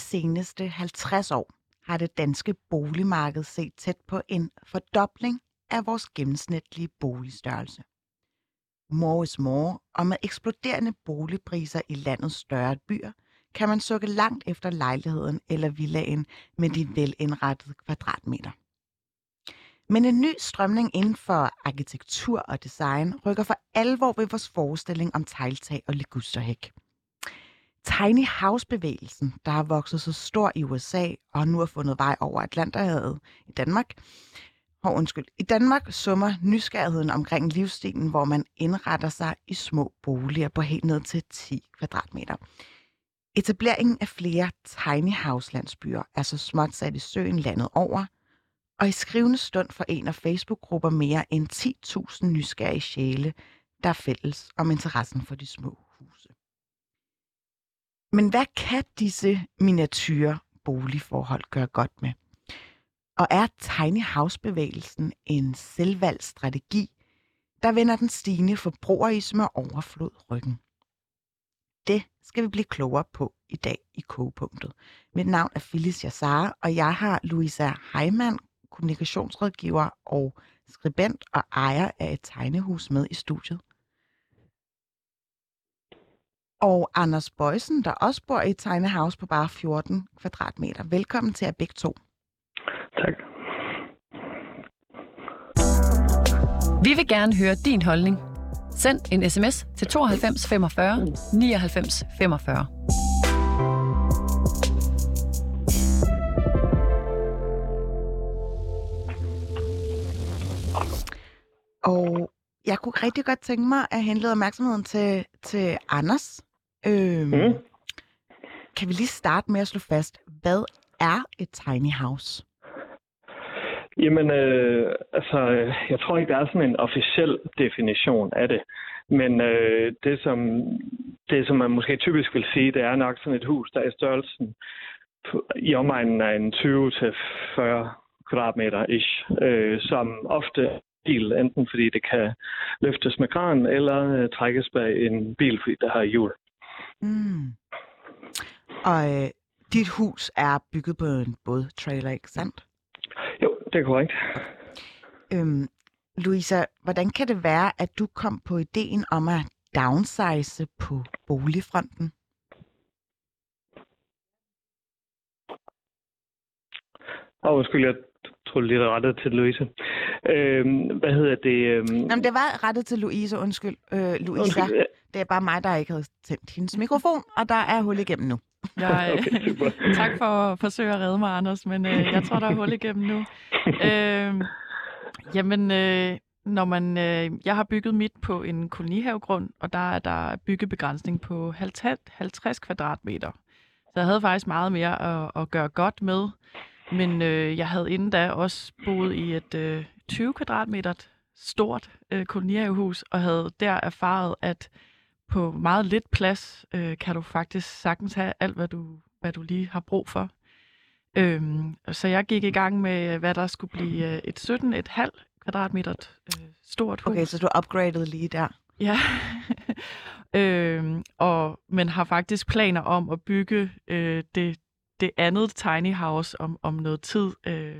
seneste 50 år har det danske boligmarked set tæt på en fordobling af vores gennemsnitlige boligstørrelse. More is more, og med eksploderende boligpriser i landets større byer, kan man sukke langt efter lejligheden eller villaen med de velindrettede kvadratmeter. Men en ny strømning inden for arkitektur og design rykker for alvor ved vores forestilling om tegltag og ligusterhæk. Tiny House-bevægelsen, der har vokset så stor i USA og nu har fundet vej over Atlanterhavet i Danmark, og undskyld, i Danmark summer nysgerrigheden omkring livsstilen, hvor man indretter sig i små boliger på helt ned til 10 kvadratmeter. Etableringen af flere tiny house landsbyer er så småt sat i søen landet over, og i skrivende stund forener Facebook-grupper mere end 10.000 nysgerrige sjæle, der er fælles om interessen for de små. Men hvad kan disse miniatyre boligforhold gøre godt med? Og er tiny house-bevægelsen en selvvalgt strategi, der vender den stigende forbrugerisme og overflod ryggen? Det skal vi blive klogere på i dag i kogepunktet. Mit navn er Phyllis Jassar, og jeg har Louisa Heimann, kommunikationsrådgiver og skribent og ejer af et tegnehus med i studiet. Og Anders Bøjsen, der også bor i et tegnehouse på bare 14 kvadratmeter. Velkommen til jer begge to. Tak. Vi vil gerne høre din holdning. Send en sms til 92 45 99 45. Og jeg kunne rigtig godt tænke mig at henlede opmærksomheden til, til Anders. Øhm, Mm. Kan vi lige starte med at slå fast, hvad er et tiny house? Jamen, øh, altså, jeg tror ikke, der er sådan en officiel definition af det. Men øh, det, som, det, som man måske typisk vil sige, det er nok sådan et hus, der er i størrelsen på, i omegnen af en 20-40 kvadratmeter ish, øh, som ofte er bil, enten fordi det kan løftes med kran, eller øh, trækkes bag en bil, fordi der har hjul. Mm. Og øh, dit hus er bygget på en bådtrailer, ikke sandt? Jo, det er korrekt. Øhm, Louisa, hvordan kan det være, at du kom på ideen om at downsize på boligfronten? Og undskyld, jeg tror lige, det er rettet til Louise. Øhm, hvad hedder det? Øhm, Jamen, det var rettet til Louise, undskyld. Øh, Louisa, undskyld, ja, det er bare mig, der ikke havde tændt hendes mikrofon, og der er hul igennem nu. Jeg, Okay, super. tak for at forsøge at redde mig, Anders, men øh, jeg tror, der er hul igennem nu. Øh, jamen, øh, når man, øh, jeg har bygget mit på en kolonihavegrund, og der er der byggebegrænsning på 50, 50 kvadratmeter. Så jeg havde faktisk meget mere at, at gøre godt med. Men øh, jeg havde inden da også boet i et øh, 20 kvadratmeter stort øh, kolonihavehus, og havde der erfaret, at på meget lidt plads øh, kan du faktisk sagtens have alt, hvad du, hvad du lige har brug for. Øhm, så jeg gik i gang med, hvad der skulle blive øh, et 17,5 kvadratmeter øh, stort hus. Okay, så du upgradede lige der. Ja. øhm, og, men har faktisk planer om at bygge øh, det, det andet tiny house om, om noget tid. Øh,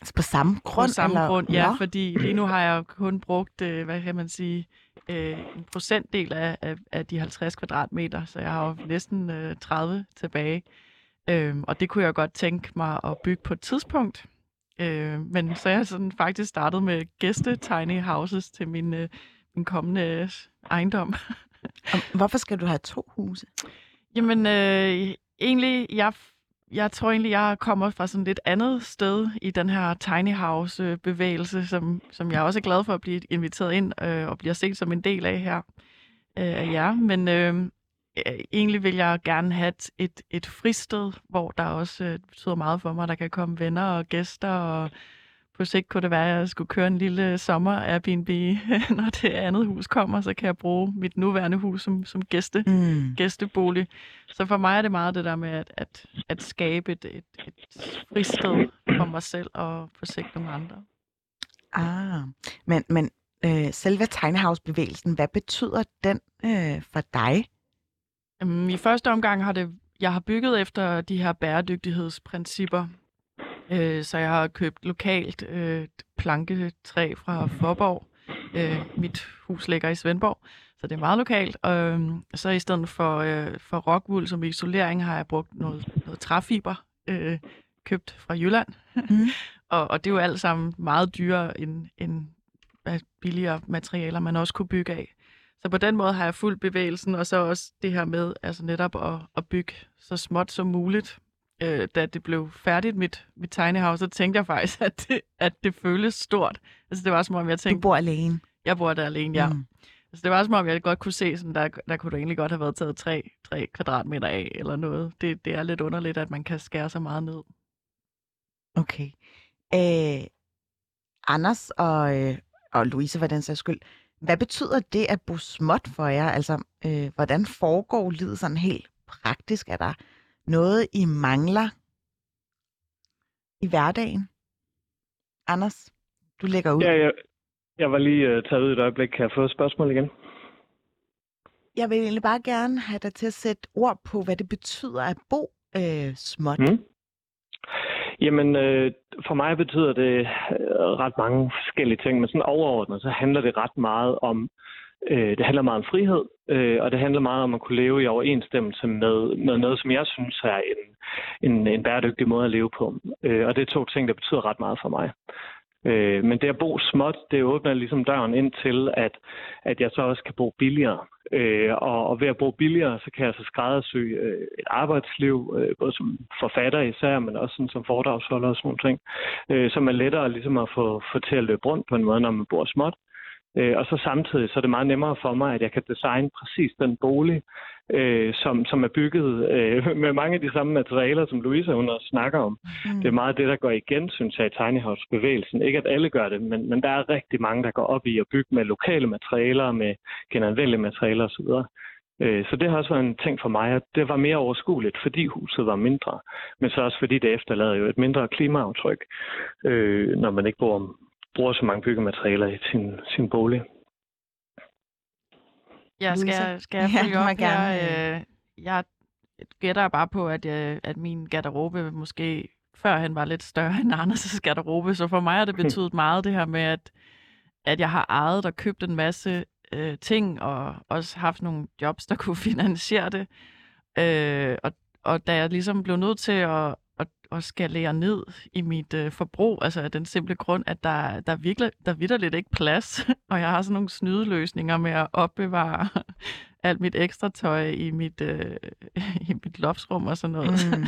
Altså på samme grund? på samme eller? grund, ja, Nå. fordi lige nu har jeg kun brugt, øh, hvad kan man sige, øh, en procentdel af, af, af de 50 kvadratmeter, så jeg har jo næsten øh, 30 tilbage. Øhm, og det kunne jeg godt tænke mig at bygge på et tidspunkt. Øh, men så jeg sådan faktisk startet med gæste tiny houses til min, øh, min kommende øh, ejendom. Og hvorfor skal du have to huse? Jamen, øh, egentlig, jeg, jeg tror egentlig, jeg kommer fra sådan et lidt andet sted i den her tiny house-bevægelse, øh, som, som jeg også er glad for at blive inviteret ind øh, og bliver set som en del af her øh, af jer. Men øh, øh egentlig vil jeg gerne have et, et, et fristed, hvor der også øh, betyder meget for mig. Der kan komme venner og gæster, og på sigt kunne det være, at jeg skulle køre en lille sommer Airbnb. Når det andet hus kommer, så kan jeg bruge mit nuværende hus som, som gæste Mm. gæstebolig. Så for mig er det meget det der med at, at, at skabe et, et, et fristed for mig selv og på sigt nogle andre. Ah, men, men øh, selve tiny hvad betyder den øh, for dig? Øhm, I første omgang har det jeg har bygget efter de her bæredygtighedsprincipper. Øh, så jeg har købt lokalt øh, planketræ fra Forborg. Øh, mit hus ligger i Svendborg, så det er meget lokalt. Og øh, så i stedet for, øh, for rockwool som isolering, har jeg brugt noget, noget træfiber, øh, købt fra Jylland. Mm. og, og det er jo alt sammen meget dyrere end, end billigere materialer, man også kunne bygge af. Så på den måde har jeg fuldt bevægelsen, og så også det her med altså netop at, at bygge så småt som muligt. Øh, da det blev færdigt, mit, mit tegnehav, så tænkte jeg faktisk, at det, at det føles stort. Altså det var som om, jeg tænkte... Du bor alene? Jeg bor der alene, ja. Mm. Altså, det var som om, jeg godt kunne se, sådan, der, der kunne du egentlig godt have været taget 3, 3 kvadratmeter af, eller noget. Det, det er lidt underligt, at man kan skære så meget ned. Okay. Øh, Anders og, øh, og Louise, for den sags skyld, hvad betyder det at bo småt for jer? Altså, øh, hvordan foregår livet sådan helt praktisk? Er der noget, I mangler i hverdagen? Anders, du lægger ud. Ja, ja. Jeg var lige uh, taget ud et øjeblik. Kan jeg få et spørgsmål igen? Jeg vil egentlig bare gerne have dig til at sætte ord på, hvad det betyder at bo øh, småt. Mm. Jamen, øh, for mig betyder det øh, ret mange forskellige ting, men sådan overordnet, så handler det ret meget om, øh, Øh, det handler meget om frihed, øh, og det handler meget om at kunne leve i overensstemmelse med, med noget, som jeg synes er en, en, en bæredygtig måde at leve på. Øh, og det er to ting, der betyder ret meget for mig. Øh, men det at bo småt, det åbner ligesom døren ind til, at, at jeg så også kan bo billigere. Øh, og, og ved at bo billigere, så kan jeg så skræddersy øh, et arbejdsliv, øh, både som forfatter især, men også sådan som foredragsholder og sådan nogle ting, øh, som er lettere ligesom at få, få til at løbe rundt på en måde, når man bor småt. Øh, og så samtidig så er det meget nemmere for mig, at jeg kan designe præcis den bolig, øh, som, som er bygget øh, med mange af de samme materialer, som Louise hun også snakker om. Mm. Det er meget det, der går igen, synes jeg, i tiny house-bevægelsen. Ikke at alle gør det, men, men der er rigtig mange, der går op i at bygge med lokale materialer, med genanvendelige materialer osv. Øh, så det har også været en ting for mig, at det var mere overskueligt, fordi huset var mindre, men så også fordi det efterlader jo et mindre klimaaftryk, øh, når man ikke bor bruger så mange byggematerialer i sin, sin bolig. Ja, skal, jeg, skal jeg følge ja, op gerne. her? Øh, jeg gætter bare på, at, jeg, øh, at min garderobe måske førhen var lidt større end Anders' garderobe, så for mig har det betydet meget det her med, at, at jeg har ejet og købt en masse øh, ting, og også haft nogle jobs, der kunne finansiere det. Øh, og, og da jeg ligesom blev nødt til at, at skalere ned i mit øh, forbrug, altså af den simple grund, at der, der, virkelig, der vitter lidt ikke plads, og jeg har sådan nogle snydeløsninger med at opbevare alt mit ekstra tøj i mit, øh, i mit loftsrum og sådan noget. Mm.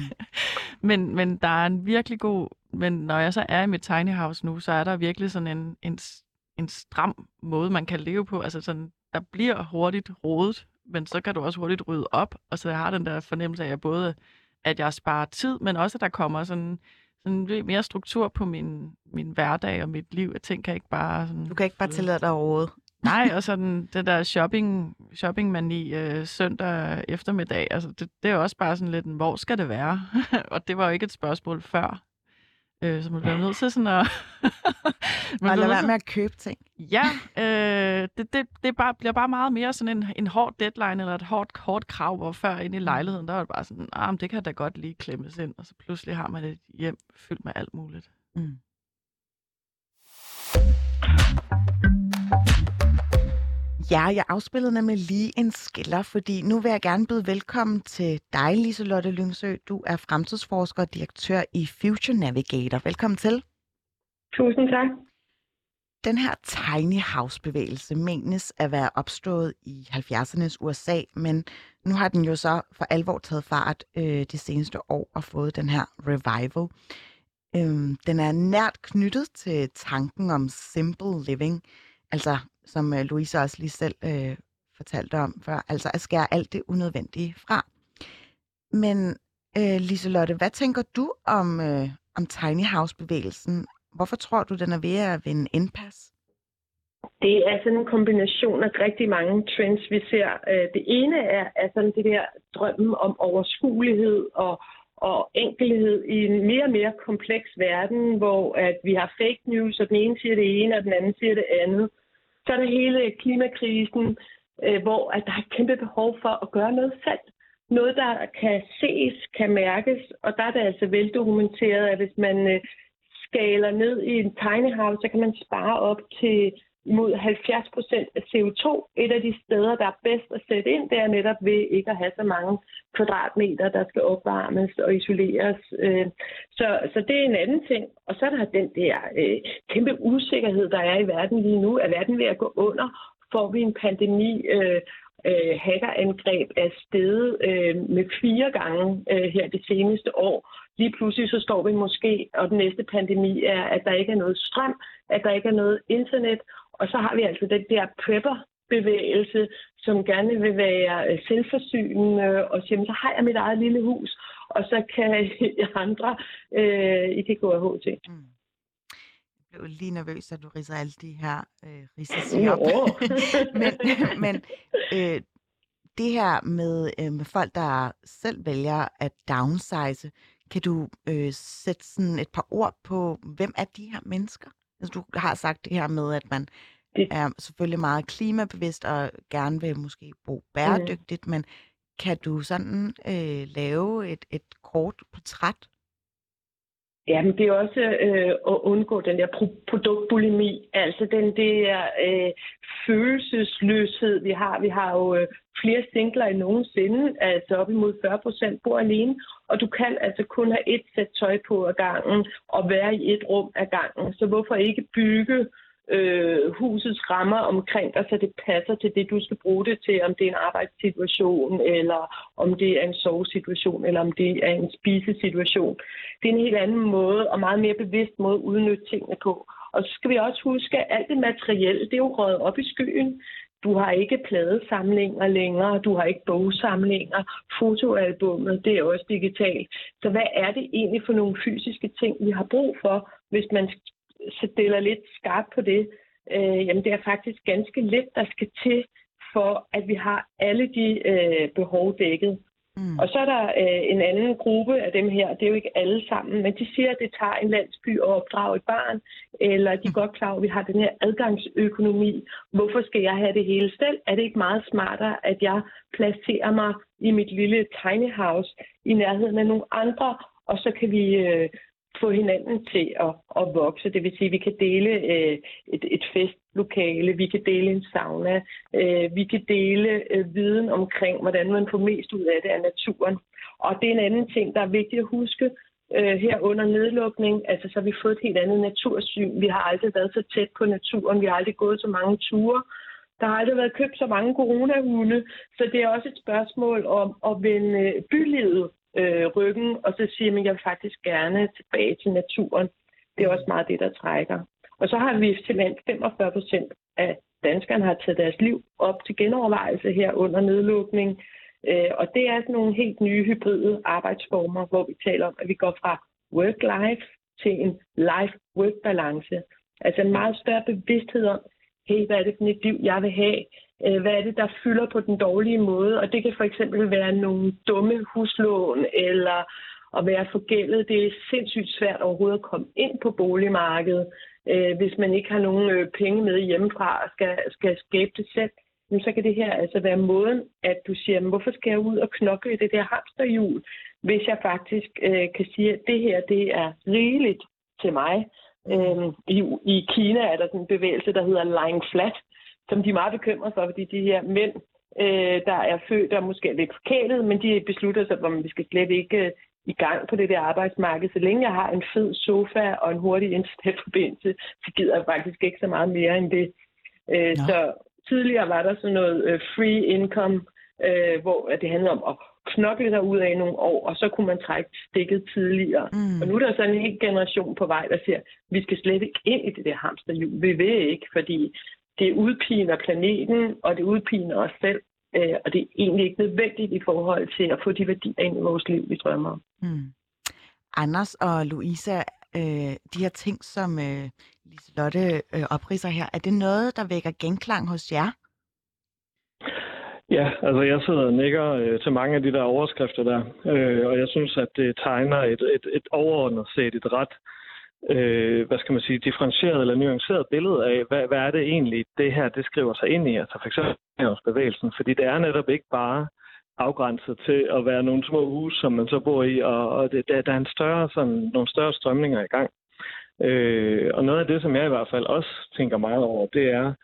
men, men der er en virkelig god, men når jeg så er i mit tiny house nu, så er der virkelig sådan en, en, en stram måde, man kan leve på. Altså sådan, der bliver hurtigt rodet, men så kan du også hurtigt rydde op, og så jeg har den der fornemmelse af, at jeg både at jeg sparer tid, men også, at der kommer sådan, sådan mere struktur på min, min hverdag og mit liv. Jeg tænker ikke bare sådan... Du kan ikke bare tillade dig overhovedet. Nej, og sådan det der shopping, shoppingmani øh, søndag eftermiddag, altså det, det er også bare sådan lidt, hvor skal det være? og det var jo ikke et spørgsmål før. Øh, så man bliver nødt til sådan at... man og lade være med at købe ting. Ja, øh, det, det, det bare, bliver bare meget mere sådan en, en hård deadline, eller et hårdt, hårdt krav, hvor før inde i mm. lejligheden, der var det bare sådan, ah, men det kan da godt lige klemmes ind, og så pludselig har man et hjem fyldt med alt muligt. Mm. Ja, jeg afspillede nemlig lige en skiller, fordi nu vil jeg gerne byde velkommen til dig, Liselotte Lyngsø. Du er fremtidsforsker og direktør i Future Navigator. Velkommen til. Tusind tak. Den her tiny house-bevægelse menes at være opstået i 70'ernes USA, men nu har den jo så for alvor taget fart øh, de seneste år og fået den her revival. Øhm, den er nært knyttet til tanken om simple living, altså som øh, Louise også lige selv øh, fortalte om før, altså at skære alt det unødvendige fra. Men øh, Liselotte, hvad tænker du om, øh, om tiny house-bevægelsen? Hvorfor tror du, den er ved at vinde indpas? Det er sådan en kombination af rigtig mange trends, vi ser. Øh, det ene er, er sådan det der drømmen om overskuelighed og, og enkelhed i en mere og mere kompleks verden, hvor at vi har fake news, og den ene siger det ene, og den anden siger det andet. Så er der hele klimakrisen, øh, hvor at der er et kæmpe behov for at gøre noget selv. noget, der kan ses, kan mærkes, og der er det altså veldokumenteret, at hvis man øh, skaler ned i en tiny house, så kan man spare op til mod 70 procent af CO2. Et af de steder, der er bedst at sætte ind, det er netop ved ikke at have så mange kvadratmeter, der skal opvarmes og isoleres. Øh, så, så det er en anden ting. Og så er der den der øh, kæmpe usikkerhed, der er i verden lige nu. Er verden ved at gå under? Får vi en pandemi? Øh, øh, hackerangreb er steget øh, med fire gange øh, her det seneste år. Lige pludselig så står vi måske, og den næste pandemi er, at der ikke er noget strøm, at der ikke er noget internet, og så har vi altså den der prepper-bevægelse, som gerne vil være øh, selvforsynende og sige, så har jeg mit eget lille hus, og så kan andre, øh, I kan gå af HT. Mm. Jeg blev lige nervøs, at du ridser alle de her øh, risici op. men men øh, det her med, øh, med folk, der selv vælger at downsize, kan du øh, sætte sådan et par ord på, hvem er de her mennesker? Altså, du har sagt det her med, at man det... er selvfølgelig meget klimabevidst og gerne vil måske bo bæredygtigt, mm. men kan du sådan øh, lave et, et kort portræt? Jamen, det er også øh, at undgå den der produktbulimi, altså den der øh, følelsesløshed, vi har. Vi har jo øh, flere singler end nogensinde, altså op imod 40 procent bor alene, og du kan altså kun have et sæt tøj på ad gangen og være i et rum ad gangen. Så hvorfor ikke bygge øh, husets rammer omkring dig, så det passer til det, du skal bruge det til, om det er en arbejdssituation, eller om det er en sovesituation, eller om det er en spisesituation. Det er en helt anden måde, og meget mere bevidst måde at udnytte tingene på. Og så skal vi også huske, at alt det materielle, det er jo røget op i skyen. Du har ikke pladesamlinger længere, du har ikke bogsamlinger, fotoalbummet, det er også digitalt. Så hvad er det egentlig for nogle fysiske ting, vi har brug for, hvis man stiller lidt skarpt på det? Øh, jamen det er faktisk ganske lidt, der skal til, for at vi har alle de øh, behov dækket. Mm. Og så er der øh, en anden gruppe af dem her, det er jo ikke alle sammen, men de siger, at det tager en landsby at opdrage et barn, eller de er godt klar over, at vi har den her adgangsøkonomi. Hvorfor skal jeg have det hele selv? Er det ikke meget smartere, at jeg placerer mig i mit lille tiny house i nærheden af nogle andre, og så kan vi øh, få hinanden til at, at vokse. Det vil sige, at vi kan dele øh, et, et festlokale, vi kan dele en sauna, øh, vi kan dele øh, viden omkring, hvordan man får mest ud af det af naturen. Og det er en anden ting, der er vigtigt at huske øh, her under nedlukning. Altså, så har vi fået et helt andet natursyn. Vi har aldrig været så tæt på naturen. Vi har aldrig gået så mange ture. Der har aldrig været købt så mange coronahunde, så det er også et spørgsmål om at vende bylivet øh, ryggen, og så siger man, at jeg vil faktisk gerne tilbage til naturen. Det er også meget det, der trækker. Og så har vi simpelthen 45 procent af danskerne har taget deres liv op til genovervejelse her under nedlukning. Øh, og det er sådan nogle helt nye hybride arbejdsformer, hvor vi taler om, at vi går fra work-life til en life-work-balance. Altså en meget større bevidsthed om, hey, hvad er det for et liv, jeg vil have? Øh, hvad er det, der fylder på den dårlige måde? Og det kan for eksempel være nogle dumme huslån, eller at være forgældet. Det er sindssygt svært overhovedet at komme ind på boligmarkedet, øh, hvis man ikke har nogen øh, penge med hjemmefra og skal, skal skabe det selv. Jamen, så kan det her altså være måden, at du siger, hvorfor skal jeg ud og knokle i det der hamsterhjul, hvis jeg faktisk øh, kan sige, at det her det er rigeligt til mig. Øhm, i, I Kina er der sådan en bevægelse, der hedder lying flat, som de er meget bekymrede for, fordi de her mænd, øh, der er født og måske er lidt forkælet, men de beslutter sig, at vi skal slet ikke øh, i gang på det der arbejdsmarked. Så længe jeg har en fed sofa og en hurtig internetforbindelse, så gider jeg faktisk ikke så meget mere end det. Øh, så tidligere var der sådan noget øh, free income, øh, hvor det handlede om at knokle dig ud af nogle år, og så kunne man trække stikket tidligere. Mm. Og nu er der sådan en hel generation på vej, der siger, vi skal slet ikke ind i det der hamsterhjul. Vi vil ikke, fordi det udpiner planeten, og det udpiner os selv. Øh, og det er egentlig ikke nødvendigt i forhold til at få de værdier ind i vores liv, vi drømmer om. Mm. Anders og Louisa, øh, de her ting, som øh, Liselotte øh, opriser her, er det noget, der vækker genklang hos jer? Ja, altså jeg sidder og nikker øh, til mange af de der overskrifter der, øh, og jeg synes, at det tegner et, et, et overordnet set et ret øh, øh, hvad skal man sige, differentieret eller nuanceret billede af, hvad, hvad er det egentlig, det her det skriver sig ind i, altså for eksempel bevægelsen, fordi det er netop ikke bare afgrænset til at være nogle små huse, som man så bor i, og, og det, der, der er en større, sådan, nogle større strømninger i gang. Øh, og noget af det, som jeg i hvert fald også tænker meget over, det er,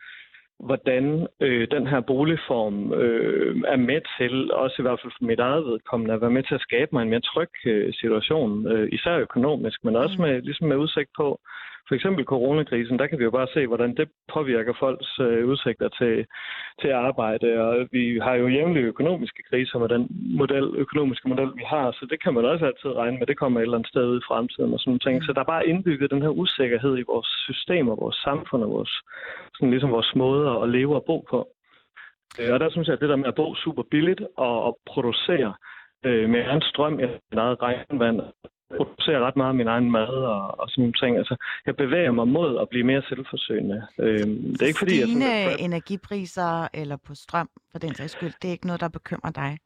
hvordan øh, den her boligform øh, er med til, også i hvert fald for mit eget vedkommende, at være med til at skabe mig en mere tryg øh, situation, øh, især økonomisk, men også mm. med, ligesom med udsigt på, for eksempel coronakrisen, der kan vi jo bare se, hvordan det påvirker folks øh, udsigter til, til arbejde, og vi har jo jævnlige økonomiske kriser med den model, økonomiske model, vi har, så det kan man også altid regne med, det kommer et eller andet sted ud i fremtiden og sådan nogle ting. Så der er bare indbygget den her usikkerhed i vores systemer, vores samfund og vores, sådan ligesom vores måde at leve og bo på. Øh, og der synes jeg, at det der med at bo super billigt og, og producere øh, med en strøm, et eget regnvand producerer ret meget af min egen mad og, og sådan nogle ting. Altså, jeg bevæger mig mod at blive mere selvforsøgende. Øhm, det er ikke fordi, jeg sådan, at... energipriser eller på strøm, for den sags skyld, det er ikke noget, der bekymrer dig?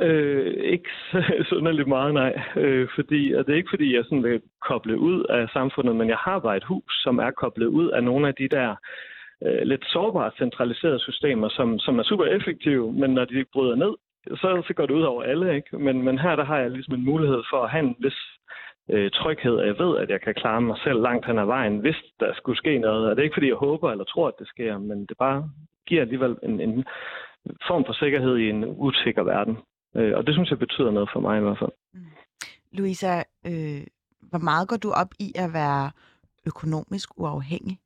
Øh, ikke synderligt meget, nej. Øh, fordi, og det er ikke fordi, jeg sådan vil koble ud af samfundet, men jeg har bare et hus, som er koblet ud af nogle af de der øh, lidt sårbare centraliserede systemer, som, som er super effektive, men når de bryder ned, så, så går det ud over alle, ikke? Men, men her der har jeg ligesom en mulighed for at have en vis øh, tryghed, og jeg ved, at jeg kan klare mig selv langt hen ad vejen, hvis der skulle ske noget. Og det er ikke, fordi jeg håber eller tror, at det sker, men det bare giver alligevel en, en form for sikkerhed i en usikker verden. Øh, og det synes jeg betyder noget for mig i hvert fald. Mm. Louisa, øh, hvor meget går du op i at være økonomisk uafhængig?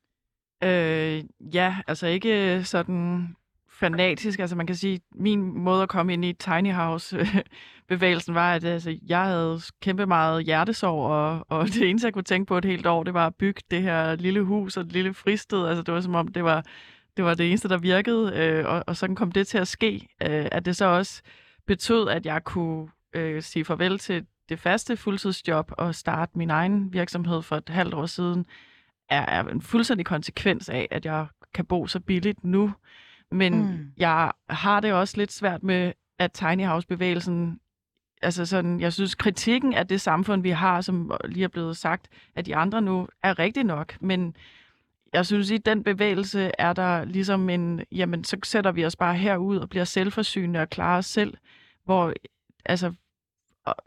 Øh, ja, altså ikke sådan fanatisk. Altså man kan sige, min måde at komme ind i Tiny House-bevægelsen var, at altså, jeg havde kæmpe meget hjertesorg, og, og det eneste, jeg kunne tænke på et helt år, det var at bygge det her lille hus og et lille fristed. Altså det var som om, det var det, var det eneste, der virkede, øh, og, og sådan kom det til at ske. Øh, at det så også betød, at jeg kunne øh, sige farvel til det faste fuldtidsjob og starte min egen virksomhed for et halvt år siden, er, er en fuldstændig konsekvens af, at jeg kan bo så billigt nu. Men mm. jeg har det også lidt svært med, at Tiny House-bevægelsen, altså sådan, jeg synes kritikken af det samfund, vi har, som lige er blevet sagt af de andre nu, er rigtig nok. Men jeg synes, i den bevægelse er der ligesom en, jamen, så sætter vi os bare herud og bliver selvforsynende og klarer os selv. Hvor, altså,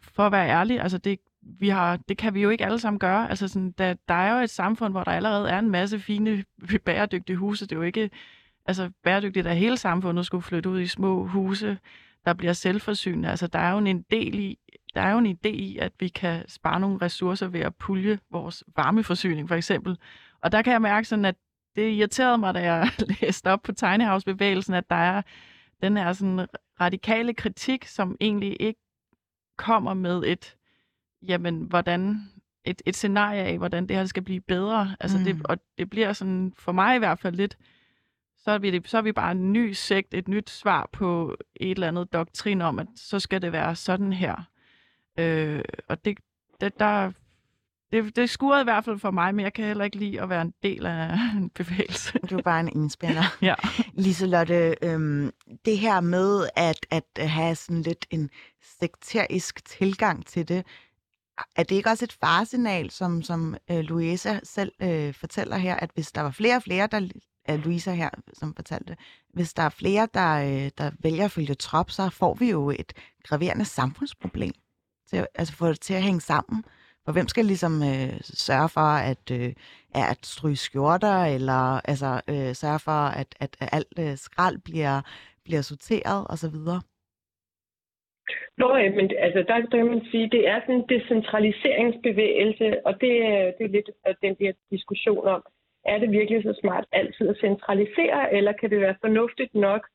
for at være ærlig, altså det, vi har, det kan vi jo ikke alle sammen gøre. Altså sådan, der, der er jo et samfund, hvor der allerede er en masse fine, bæredygtige huse. Det er jo ikke altså bæredygtigt, at hele samfundet skulle flytte ud i små huse, der bliver selvforsynende. Altså der er jo en del i, der er jo en idé i, at vi kan spare nogle ressourcer ved at pulje vores varmeforsyning, for eksempel. Og der kan jeg mærke sådan, at det irriterede mig, da jeg læste op på Tegnehavsbevægelsen, at der er den her sådan radikale kritik, som egentlig ikke kommer med et, jamen, hvordan, et, et scenarie af, hvordan det her skal blive bedre. Altså mm. det, og det bliver sådan, for mig i hvert fald lidt, så er, vi, så er vi bare en ny sekt, et nyt svar på et eller andet doktrin om, at så skal det være sådan her. Øh, og det, det, der, det, det skurede i hvert fald for mig, men jeg kan heller ikke lide at være en del af en bevægelse. Du er bare en enspænder. ja. Liselotte, øhm, det her med at, at have sådan lidt en sekterisk tilgang til det, er det ikke også et faresignal, som, som øh, Louisa selv øh, fortæller her, at hvis der var flere og flere, der af Louisa her, som fortalte, hvis der er flere, der, øh, der vælger at følge trop, så får vi jo et graverende samfundsproblem. Til, altså få det til at hænge sammen. For hvem skal ligesom øh, sørge for at, øh, at stryge skjorter, eller altså, øh, sørge for, at, at alt øh, skrald bliver, bliver sorteret osv.? Nå, ja, men altså, der, der kan man sige, det er sådan en decentraliseringsbevægelse, og det, øh, det er lidt af den her diskussion om, er det virkelig så smart altid at centralisere, eller kan det være fornuftigt nok,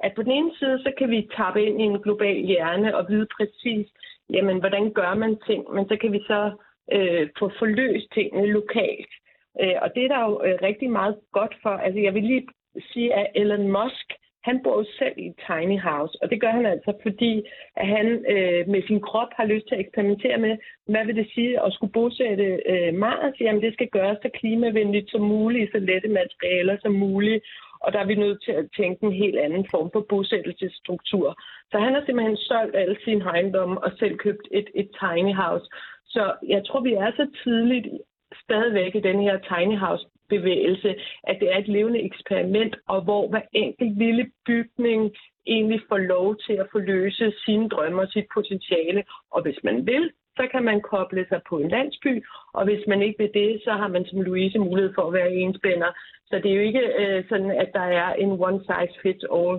at på den ene side, så kan vi tappe ind i en global hjerne og vide præcis, jamen, hvordan gør man ting, men så kan vi så øh, få forløst tingene lokalt. Øh, og det er der jo øh, rigtig meget godt for. Altså, jeg vil lige sige, at Elon Musk, han bor jo selv i et tiny house, og det gør han altså, fordi at han øh, med sin krop har lyst til at eksperimentere med, hvad vil det sige at skulle bosætte øh, Mars? Jamen det skal gøres så klimavenligt som muligt, så lette materialer som muligt, og der er vi nødt til at tænke en helt anden form for bosættelsesstruktur. Så han har simpelthen solgt alle sine ejendomme og selv købt et, et tiny house. Så jeg tror, vi er så tidligt stadigvæk i den her tiny house bevægelse, at det er et levende eksperiment, og hvor hver enkelt lille bygning egentlig får lov til at forløse sine drømme og sit potentiale. Og hvis man vil, så kan man koble sig på en landsby, og hvis man ikke vil det, så har man som Louise mulighed for at være enspænder. Så det er jo ikke øh, sådan, at der er en one size fits all.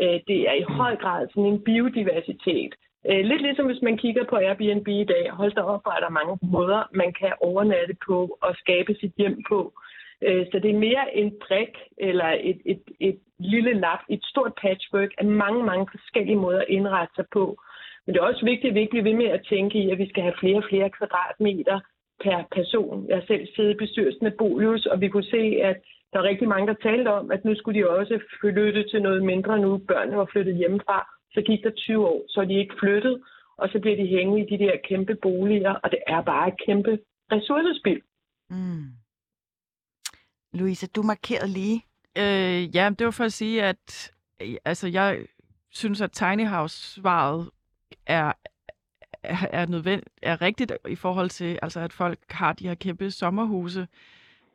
Øh, det er i høj grad sådan en biodiversitet. Øh, lidt ligesom hvis man kigger på Airbnb i dag. Hold da op, er der mange måder, man kan overnatte på og skabe sit hjem på. Øh, Øh, så det er mere en brik eller et, et, et lille lap, et stort patchwork af mange, mange forskellige måder at indrette sig på. Men det er også vigtigt, at vi ikke bliver ved med at tænke i, at vi skal have flere og flere kvadratmeter per person. Jeg har selv siddet i bestyrelsen af Bolius, og vi kunne se, at der er rigtig mange, der talte om, at nu skulle de også flytte til noget mindre nu. Børnene var flyttet hjemmefra. Så gik der 20 år, så er de ikke flyttet, og så bliver de hængende i de der kæmpe boliger, og det er bare et kæmpe ressourcespil. Mm. Louise, du markerede lige. Øh, ja, det var for at sige, at altså, jeg synes, at Tiny House-svaret er, er, er, nødvendigt, er rigtigt i forhold til, altså, at folk har de her kæmpe sommerhuse,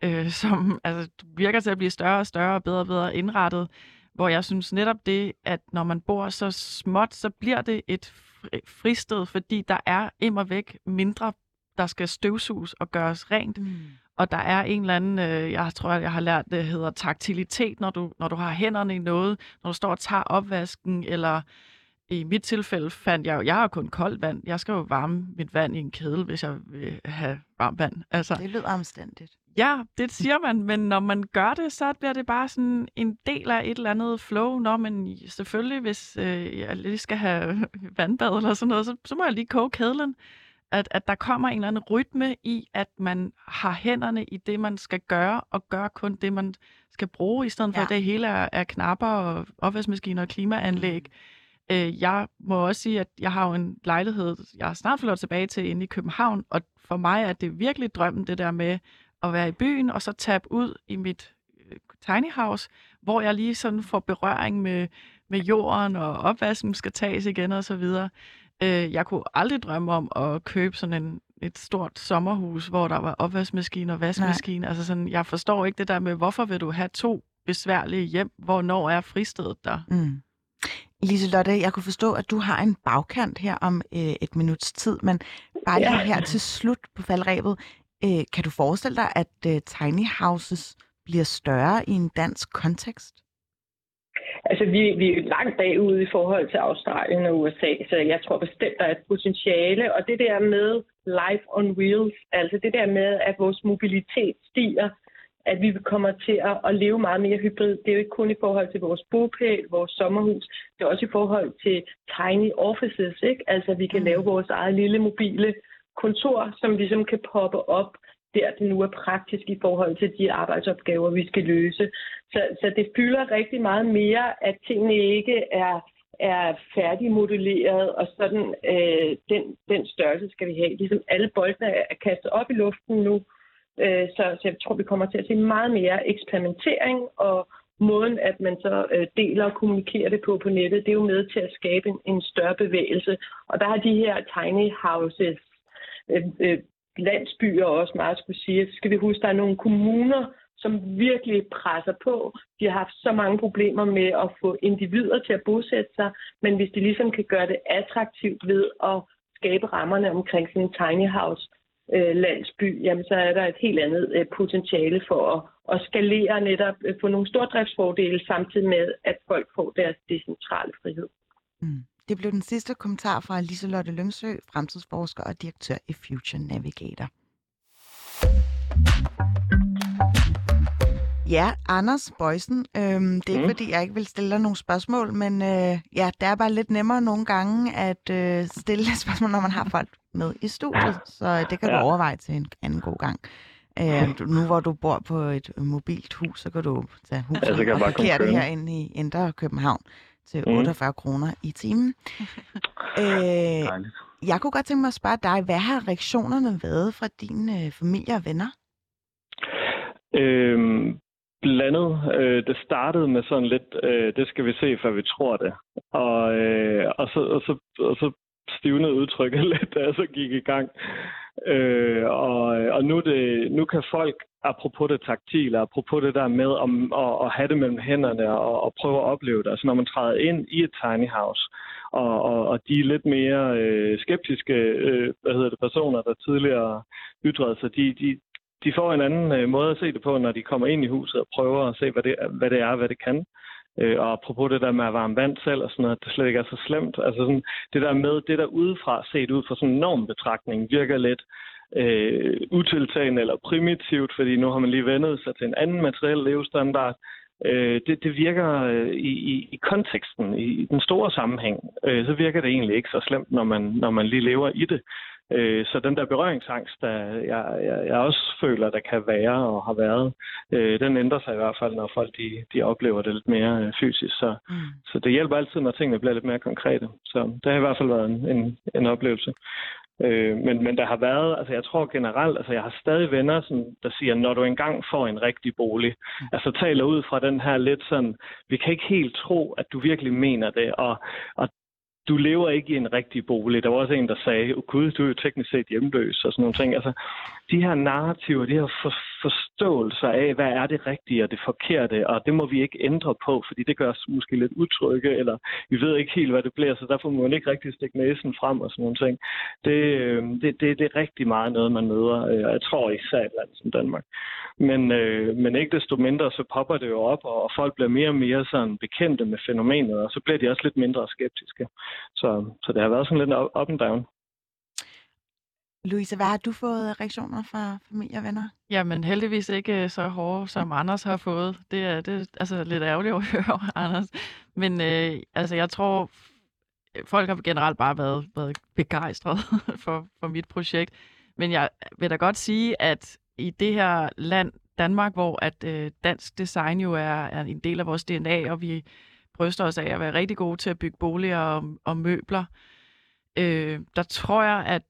øh, som altså, virker til at blive større og større og bedre og bedre indrettet. Hvor jeg synes netop det, at når man bor så småt, så bliver det et fristed, fordi der er immer væk mindre, der skal støvsuges og gøres rent. Mm. Og der er en eller anden, øh, jeg tror, jeg har lært, det hedder taktilitet, når du, når du har hænderne i noget, når du står og tager opvasken, eller i mit tilfælde fandt jeg jo, jeg har kun koldt vand. Jeg skal jo varme mit vand i en kedel, hvis jeg vil have varmt vand. Altså, det lyder omstændigt. Ja, det siger man, men når man gør det, så bliver det bare sådan en del af et eller andet flow. Nå, men selvfølgelig, hvis øh, jeg lige skal have vandbad eller sådan noget, så, så må jeg lige koge kedlen. At, at der kommer en eller anden rytme i, at man har hænderne i det, man skal gøre, og gør kun det, man skal bruge, i stedet for ja. at det hele er, er knapper og opvaskemaskiner og klimaanlæg. Mm. Øh, jeg må også sige, at jeg har jo en lejlighed, jeg har snart fået tilbage til inde i København, og for mig er det virkelig drømmen, det der med at være i byen, og så tabe ud i mit øh, tiny house, hvor jeg lige sådan får berøring med, med jorden, og opvasken skal tages igen og så videre. Øh, jeg kunne aldrig drømme om at købe sådan en, et stort sommerhus, hvor der var opvaskemaskine og vaskemaskine. Altså sådan, jeg forstår ikke det der med, hvorfor vil du have to besværlige hjem? Hvornår er fristedet der? Mm. Liselotte, jeg kunne forstå, at du har en bagkant her om øh, et minuts tid, men bare lige her til slut på faldrebet. Øh, kan du forestille dig, at øh, tiny houses bliver større i en dansk kontekst? Altså, vi, vi er langt bagud i forhold til Australien og USA, så jeg tror bestemt, der er et potentiale. Og det der med life on wheels, altså det der med, at vores mobilitet stiger, at vi kommer til at, leve meget mere hybrid. Det er jo ikke kun i forhold til vores bopæl, vores sommerhus, det er også i forhold til tiny offices, ikke? Altså, vi kan mm. lave vores eget lille mobile kontor, som ligesom kan poppe op der det nu er praktisk i forhold til de arbejdsopgaver, vi skal løse. Så, så det fylder rigtig meget mere, at tingene ikke er, er færdigmodelleret, og sådan øh, den, den størrelse skal vi have. Ligesom alle boldene er kastet op i luften nu, øh, så, så jeg tror, vi kommer til at se meget mere eksperimentering, og måden, at man så øh, deler og kommunikerer det på på nettet, det er jo med til at skabe en, en større bevægelse. Og der har de her tiny houses øh, øh, landsbyer også meget skulle sige. Så skal vi huske, at der er nogle kommuner, som virkelig presser på. De har haft så mange problemer med at få individer til at bosætte sig, men hvis de ligesom kan gøre det attraktivt ved at skabe rammerne omkring sådan en tiny house øh, landsby, jamen så er der et helt andet øh, potentiale for at, at skalere netop, øh, få nogle stordriftsfordele, samtidig med, at folk får deres decentrale frihed. Mm. Det blev den sidste kommentar fra Liselotte Lyngsø, fremtidsforsker og direktør i Future Navigator. Ja, Anders Bøjsen, øhm, det er ikke mm. fordi, jeg ikke vil stille dig nogle spørgsmål, men øh, ja, det er bare lidt nemmere nogle gange at øh, stille spørgsmål, når man har folk med i studiet, så det kan ja. du overveje til en anden god gang. Øh, nu hvor du bor på et mobilt hus, så kan du tage huset ja, og parkere det herinde i Indre København til 48 mm. kroner i timen. øh, jeg kunne godt tænke mig at spørge dig, hvad har reaktionerne været fra dine øh, familie og venner? Øhm, blandet. Øh, det startede med sådan lidt, øh, det skal vi se, før vi tror det. Og, øh, og, så, og, så, og så stivnede udtrykket lidt, da jeg så gik i gang. Øh, og, og nu, det, nu kan folk, apropos det taktile, apropos det der med om, at, at have det mellem hænderne og, og prøve at opleve det. Altså når man træder ind i et tiny house, og, og, og de lidt mere øh, skeptiske øh, hvad hedder det, personer, der tidligere ytrede sig, de, de, de får en anden øh, måde at se det på, når de kommer ind i huset og prøver at se, hvad det, hvad det er, hvad det kan. Øh, og apropos det der med at varme vand selv og sådan noget, det slet ikke er så slemt. Altså sådan, det der med, det der udefra set ud fra sådan en normbetragtning, virker lidt øh, utiltagende eller primitivt, fordi nu har man lige vendet sig til en anden materiel levestandard. Øh, det, det virker øh, i, i, i konteksten, i, i den store sammenhæng, øh, så virker det egentlig ikke så slemt, når man, når man lige lever i det. Øh, så den der berøringsangst, der jeg, jeg, jeg også føler, der kan være og har været, øh, den ændrer sig i hvert fald, når folk de, de oplever det lidt mere øh, fysisk. Så, mm. så det hjælper altid, når tingene bliver lidt mere konkrete. Så det har i hvert fald været en, en, en oplevelse. Øh, men, men der har været, altså jeg tror generelt, altså jeg har stadig venner, som, der siger, når du engang får en rigtig bolig, mm. altså taler ud fra den her lidt sådan, vi kan ikke helt tro, at du virkelig mener det, og, og du lever ikke i en rigtig bolig. Der var også en, der sagde, oh, gud, du er jo teknisk set hjemløs og sådan nogle ting. Altså, de her narrativer, de her for, forståelser af, hvad er det rigtige og det forkerte, og det må vi ikke ændre på, fordi det gør os måske lidt utrygge, eller vi ved ikke helt, hvad det bliver, så derfor må man ikke rigtig stikke næsen frem og sådan nogle ting. Det, øh, det, det, det er rigtig meget noget, man møder, øh, og jeg tror især et land som Danmark. Men, øh, men ikke desto mindre, så popper det jo op, og folk bliver mere og mere sådan bekendte med fænomenet, og så bliver de også lidt mindre skeptiske. Så, så det har været sådan lidt up and down. Louise, hvad har du fået reaktioner fra familie og venner? Jamen heldigvis ikke øh, så hårde, som Anders har fået. Det er, det er altså lidt ærgerligt at høre, Anders. Men øh, altså, jeg tror, folk har generelt bare været, været begejstrede for, for mit projekt. Men jeg vil da godt sige, at i det her land, Danmark, hvor at øh, dansk design jo er, er en del af vores DNA, og vi bryster os af at være rigtig gode til at bygge boliger og, og møbler, øh, der tror jeg, at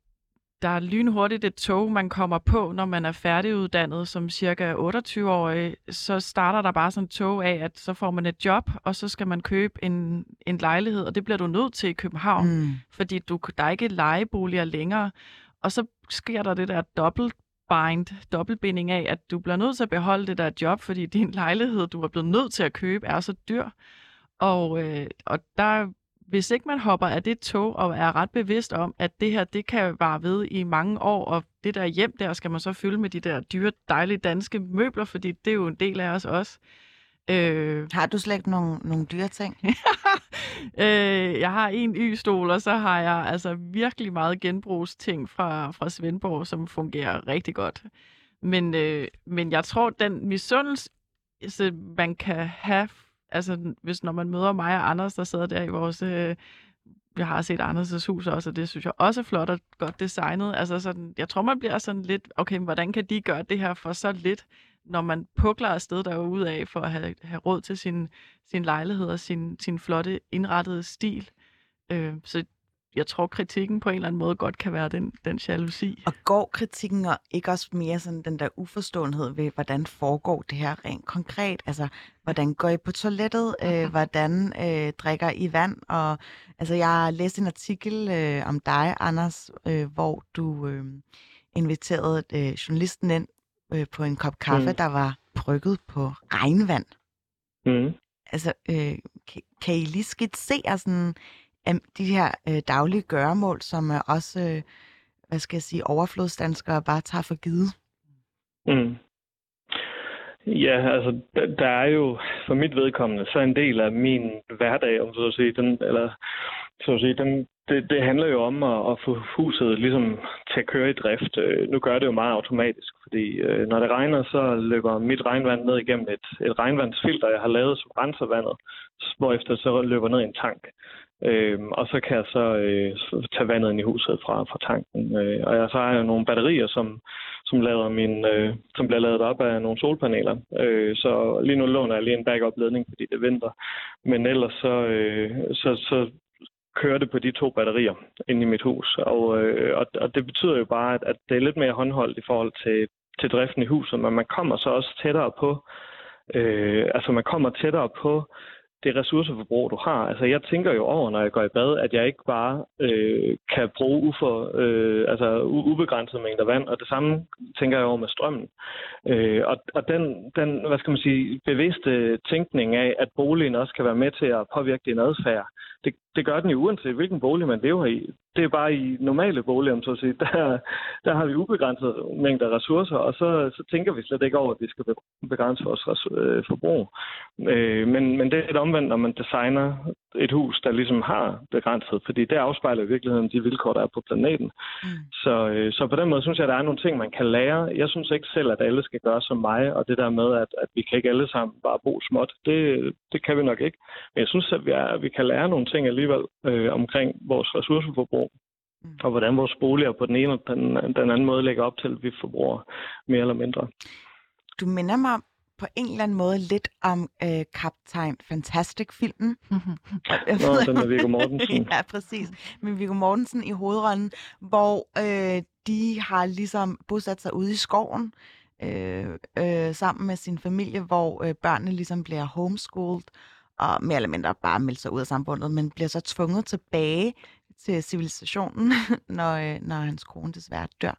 der er lynhurtigt et tog, man kommer på, når man er færdiguddannet som cirka 28-årig. Så starter der bare sådan et tog af, at så får man et job, og så skal man købe en, en lejlighed, og det bliver du nødt til i København, mm. fordi du, der er ikke lejeboliger længere. Og så sker der det der dobbelt bind, dobbeltbinding af, at du bliver nødt til at beholde det der job, fordi din lejlighed, du er blevet nødt til at købe, er så dyr. Og, øh, og der hvis ikke man hopper af det tog og er ret bevidst om, at det her, det kan vare ved i mange år, og det der hjem der skal man så fylde med de der dyre, dejlige danske møbler, fordi det er jo en del af os også. Øh... Har du slet ikke nogle, nogle dyre ting? øh, jeg har en y-stol, og så har jeg altså virkelig meget genbrugsting fra, fra Svendborg, som fungerer rigtig godt. Men, øh, men jeg tror, den misundelse, man kan have altså hvis når man møder mig og Anders, der sidder der i vores... Øh, jeg har set Anders' hus også, og det synes jeg også er flot og godt designet. Altså sådan, jeg tror, man bliver sådan lidt, okay, hvordan kan de gøre det her for så lidt, når man pukler afsted derude af for at have, have råd til sin, sin lejlighed og sin, sin flotte indrettede stil. Øh, så jeg tror, kritikken på en eller anden måde godt kan være den, den jalousi. Og går kritikken og ikke også mere sådan den der uforståenhed ved, hvordan foregår det her rent konkret? Altså, hvordan går I på toilettet? Øh, hvordan øh, drikker I vand? Og altså, jeg har læst en artikel øh, om dig, Anders, øh, hvor du øh, inviterede øh, journalisten ind øh, på en kop kaffe, mm. der var brygget på regnvand. Mm. Altså, øh, kan, kan I lige skitsere sådan de her øh, daglige gøremål, som er også, øh, hvad skal jeg sige, overflodsdanskere bare tager for givet? Mm. Ja, altså, der er jo for mit vedkommende så en del af min hverdag, om så at sige, den, eller så at sige, den, det, det handler jo om at, at få huset ligesom til at køre i drift. Øh, nu gør det jo meget automatisk, fordi øh, når det regner, så løber mit regnvand ned igennem et, et regnvandsfilter, jeg har lavet, som renser vandet, hvorefter så løber ned i en tank. Øh, og så kan jeg så øh, tage vandet ind i huset fra, fra tanken. Øh, og jeg, så har jeg nogle batterier, som, som, lader min, øh, som bliver lavet op af nogle solpaneler. Øh, så lige nu låner jeg lige en backup-ledning, fordi det er vinter. Men ellers så, øh, så, så kører det på de to batterier inde i mit hus. Og, øh, og, og det betyder jo bare, at, at det er lidt mere håndholdt i forhold til, til driften i huset, men man kommer så også tættere på, øh, altså man kommer tættere på det ressourceforbrug, du har. Altså, jeg tænker jo over, når jeg går i bad, at jeg ikke bare øh, kan bruge ufor, øh, altså, ubegrænset mængder vand, og det samme tænker jeg over med strømmen. Øh, og og den, den, hvad skal man sige, bevidste tænkning af, at boligen også kan være med til at påvirke din adfærd, det, det gør den jo uanset hvilken bolig man lever i. Det er bare i normale boliger, så at sige, der, der har vi ubegrænset mængder ressourcer, og så, så tænker vi slet ikke over, at vi skal begrænse vores øh, forbrug. Øh, men, men det er et omvendt, når man designer et hus, der ligesom har begrænset, fordi det afspejler i virkeligheden de vilkår, der er på planeten. Mm. Så, øh, så på den måde synes jeg, at der er nogle ting, man kan lære. Jeg synes ikke selv, at alle skal gøre som mig, og det der med, at, at vi kan ikke alle sammen bare bo småt, det, det kan vi nok ikke. Men jeg synes, at vi, er, at vi kan lære nogle ting alligevel øh, omkring vores ressourceforbrug, mm. og hvordan vores boliger på den ene og den, den anden måde lægger op til, at vi forbruger mere eller mindre. Du minder mig på en eller anden måde lidt om øh, Kaptajn Fantastic-filmen. Nå, den med Viggo Mortensen. ja, præcis. Med Viggo Mortensen i hovedrollen, hvor øh, de har ligesom bosat sig ude i skoven øh, øh, sammen med sin familie, hvor øh, børnene ligesom bliver homeschooled og mere eller mindre bare melder sig ud af samfundet, men bliver så tvunget tilbage til civilisationen, når, øh, når hans kone desværre dør.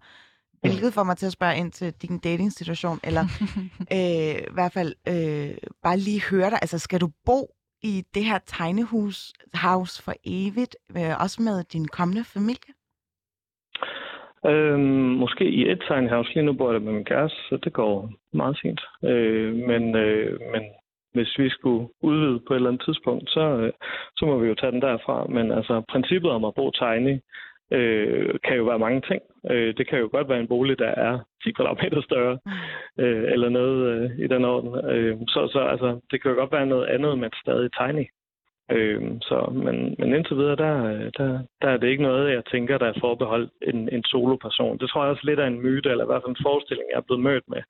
Hvilket får mig til at spørge ind til din dating-situation, eller øh, i hvert fald øh, bare lige høre dig. Altså, skal du bo i det her tegnehus house for evigt, øh, også med din kommende familie? Øhm, måske i et tegnehus. Lige nu bor jeg med min kæreste, så det går meget fint. Øh, men, øh, men hvis vi skulle udvide på et eller andet tidspunkt, så, øh, så må vi jo tage den derfra. Men altså, princippet om at bo tiny øh, kan jo være mange ting. Øh, det kan jo godt være en bolig, der er 10 kvadratmeter større, mm. øh, eller noget øh, i den orden. Øh, så så altså, det kan jo godt være noget andet, men stadig tiny. Øh, så, men, men indtil videre, der, der, der er det ikke noget, jeg tænker, der er forbeholdt en, en soloperson. Det tror jeg også lidt er en myte, eller i hvert fald en forestilling, jeg er blevet mødt med.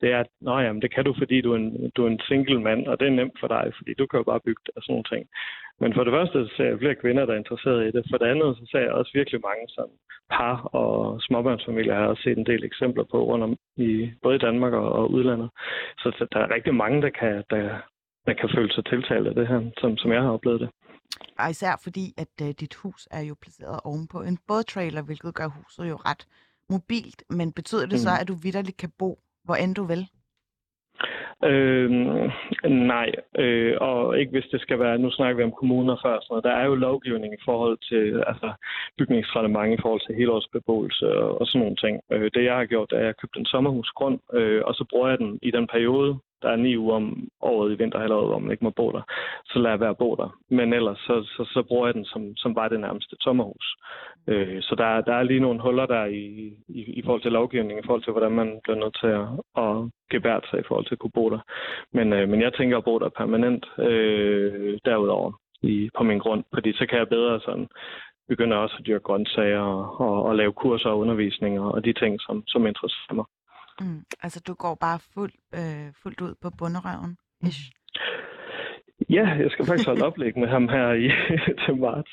Det er, at Nå, jamen, det kan du, fordi du er, en, du er en single mand, og det er nemt for dig, fordi du kan jo bare bygge det og sådan nogle ting. Men for det første så ser jeg flere kvinder, der er interesseret i det. For det andet så ser jeg også virkelig mange som par og småbørnsfamilier. har også set en del eksempler på rundt om i både i Danmark og, og udlandet. Så, så der er rigtig mange, der kan, der, der kan føle sig tiltalt af det her, som, som jeg har oplevet det. Og især fordi, at uh, dit hus er jo placeret ovenpå en bådtrailer, hvilket gør huset jo ret mobilt. Men betyder det mm. så, at du vidderligt kan bo, hvor end du vil? Øh, nej, øh, og ikke hvis det skal være, nu snakker vi om kommuner før, så der er jo lovgivning i forhold til altså, bygningsreglement i forhold til helårsbeboelse og, og sådan nogle ting. Øh, det jeg har gjort, er, at jeg købte en sommerhusgrund, øh, og så bruger jeg den i den periode, der er ni uger om året i vinterhalvåret, hvor man ikke må bo der, så lader jeg være at bo der. Men ellers, så, så, så bruger jeg den som, som bare det nærmeste sommerhus. Øh, så der, der er lige nogle huller der i, i, i forhold til lovgivningen, i forhold til, hvordan man bliver nødt til at, at gebære sig i forhold til at kunne bo der. Men, øh, men jeg tænker at bo der permanent øh, derudover i, på min grund, fordi så kan jeg bedre sådan begynde også at dyrke grøntsager og, og, og lave kurser og undervisninger og, og de ting, som, som interesserer mig. Mm, altså, du går bare fuld, øh, fuldt ud på bunderøven, ish. Ja, jeg skal faktisk holde oplæg med ham her i, til marts.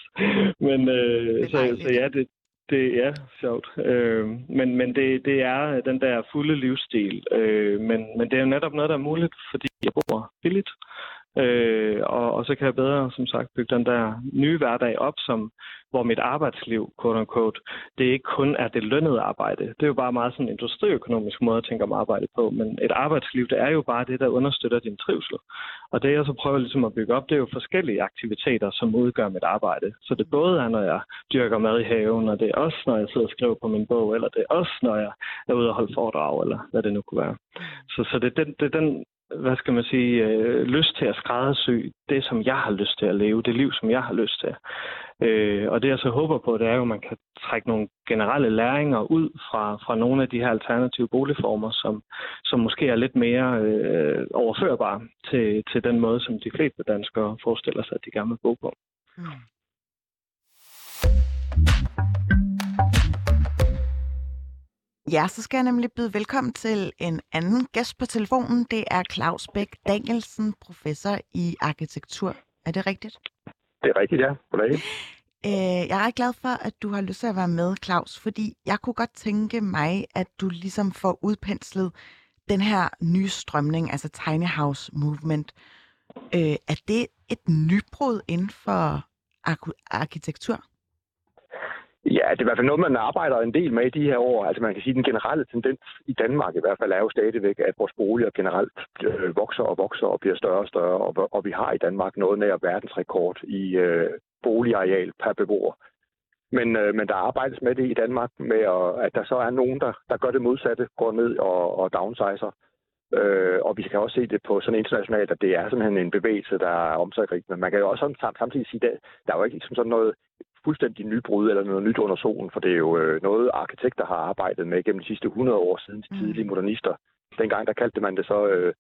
Men øh, så, så ja, det, det er sjovt. Øh, men men det, det er den der fulde livsstil. Øh, men, men det er jo netop noget, der er muligt, fordi jeg bor billigt. Øh, og, og så kan jeg bedre, som sagt, bygge den der nye hverdag op, som, hvor mit arbejdsliv, quote unquote, det ikke kun er det lønnede arbejde. Det er jo bare meget sådan en industriøkonomisk måde at tænke om arbejde på, men et arbejdsliv, det er jo bare det, der understøtter din trivsel. Og det, jeg så prøver ligesom at bygge op, det er jo forskellige aktiviteter, som udgør mit arbejde. Så det både er, når jeg dyrker mad i haven, og det er også, når jeg sidder og skriver på min bog, eller det er også, når jeg er ude og holde foredrag, eller hvad det nu kunne være. Så, så det, det, det er den hvad skal man sige, øh, lyst til at skræddersy det, som jeg har lyst til at leve, det liv, som jeg har lyst til. Øh, og det, jeg så håber på, det er jo, at man kan trække nogle generelle læringer ud fra, fra nogle af de her alternative boligformer, som, som måske er lidt mere øh, overførbare til, til den måde, som de fleste danskere forestiller sig, at de gerne vil bo på. Mm. Ja, så skal jeg nemlig byde velkommen til en anden gæst på telefonen. Det er Claus Bæk Danielsen, professor i arkitektur. Er det rigtigt? Det er rigtigt, ja. Goddag. Øh, jeg er ret glad for, at du har lyst til at være med, Claus, fordi jeg kunne godt tænke mig, at du ligesom får udpenslet den her nye strømning, altså Tiny House Movement. Øh, er det et nybrud inden for arkitektur? Ja, det er i hvert fald noget, man arbejder en del med i de her år. Altså man kan sige, at den generelle tendens i Danmark i hvert fald er jo stadigvæk, at vores boliger generelt øh, vokser og vokser og bliver større og større. Og, og vi har i Danmark noget nær verdensrekord i øh, boligareal per beboer. Men, øh, men der arbejdes med det i Danmark, med at, at der så er nogen, der, der gør det modsatte, går ned og, og downsizer. Øh, og vi kan også se det på sådan internationalt, at det er sådan en bevægelse, der er omsagrig. Men man kan jo også samtidig sige, at der er jo ikke som sådan noget fuldstændig nybrud eller noget nyt under solen, for det er jo øh, noget, arkitekter har arbejdet med gennem de sidste 100 år siden de mm. tidlige modernister. Dengang der kaldte man det så øh,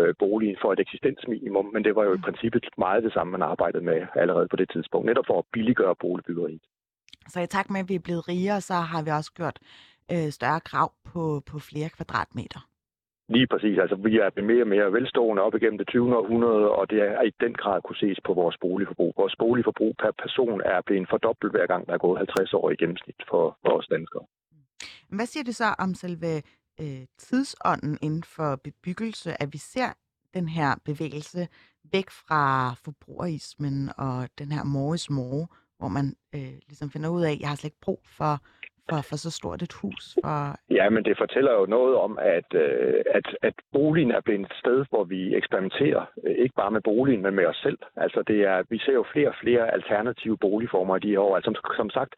øh, boligen for et eksistensminimum, men det var jo i mm. princippet meget det samme, man arbejdede med allerede på det tidspunkt, netop for at billiggøre boligbyggeriet. Så i takt med, at vi er blevet rigere, så har vi også gjort øh, større krav på, på flere kvadratmeter. Lige præcis. Altså, vi er blevet mere og mere velstående op igennem det 20. århundrede, og det er i den grad kunne ses på vores boligforbrug. Vores boligforbrug per person er blevet fordoblet hver gang, der er gået 50 år i gennemsnit for, vores danskere. Hvad siger det så om selve øh, tidsånden inden for bebyggelse, at vi ser den her bevægelse væk fra forbrugerismen og den her more more, hvor man øh, ligesom finder ud af, at jeg har slet ikke brug for for, for så stort et hus? For... Ja, men det fortæller jo noget om, at, øh, at, at boligen er blevet et sted, hvor vi eksperimenterer, øh, ikke bare med boligen, men med os selv. Altså det er, vi ser jo flere og flere alternative boligformer i de her år. Altså som, som sagt,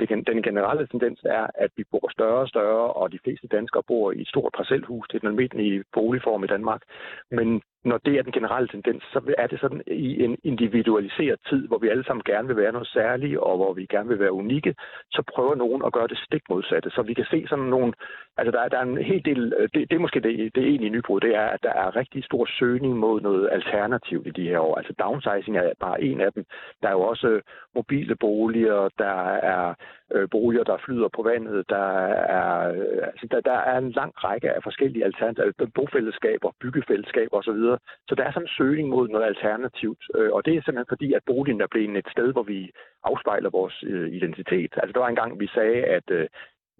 den generelle tendens er, at vi bor større og større, og de fleste danskere bor i et stort parcelhus. Det er den almindelige boligform i Danmark. Men når det er den generelle tendens, så er det sådan i en individualiseret tid, hvor vi alle sammen gerne vil være noget særligt, og hvor vi gerne vil være unikke, så prøver nogen at gøre det stik modsatte. Så vi kan se sådan nogle, altså der er, der er en hel del, øh, det, det er måske det, det egentlige nybrud, det er, at der er rigtig stor søgning mod noget alternativt i de her år. Altså downsizing er bare en af dem. Der er jo også øh, mobile boliger, der er øh, boliger, der flyder på vandet, der er, altså der, der er en lang række af forskellige alternativer, altså, bofællesskaber, byggefællesskaber osv., så der er sådan en søgning mod noget alternativt, øh, og det er simpelthen fordi, at boligen er blevet et sted, hvor vi afspejler vores øh, identitet. Altså der var en gang, vi sagde, at øh,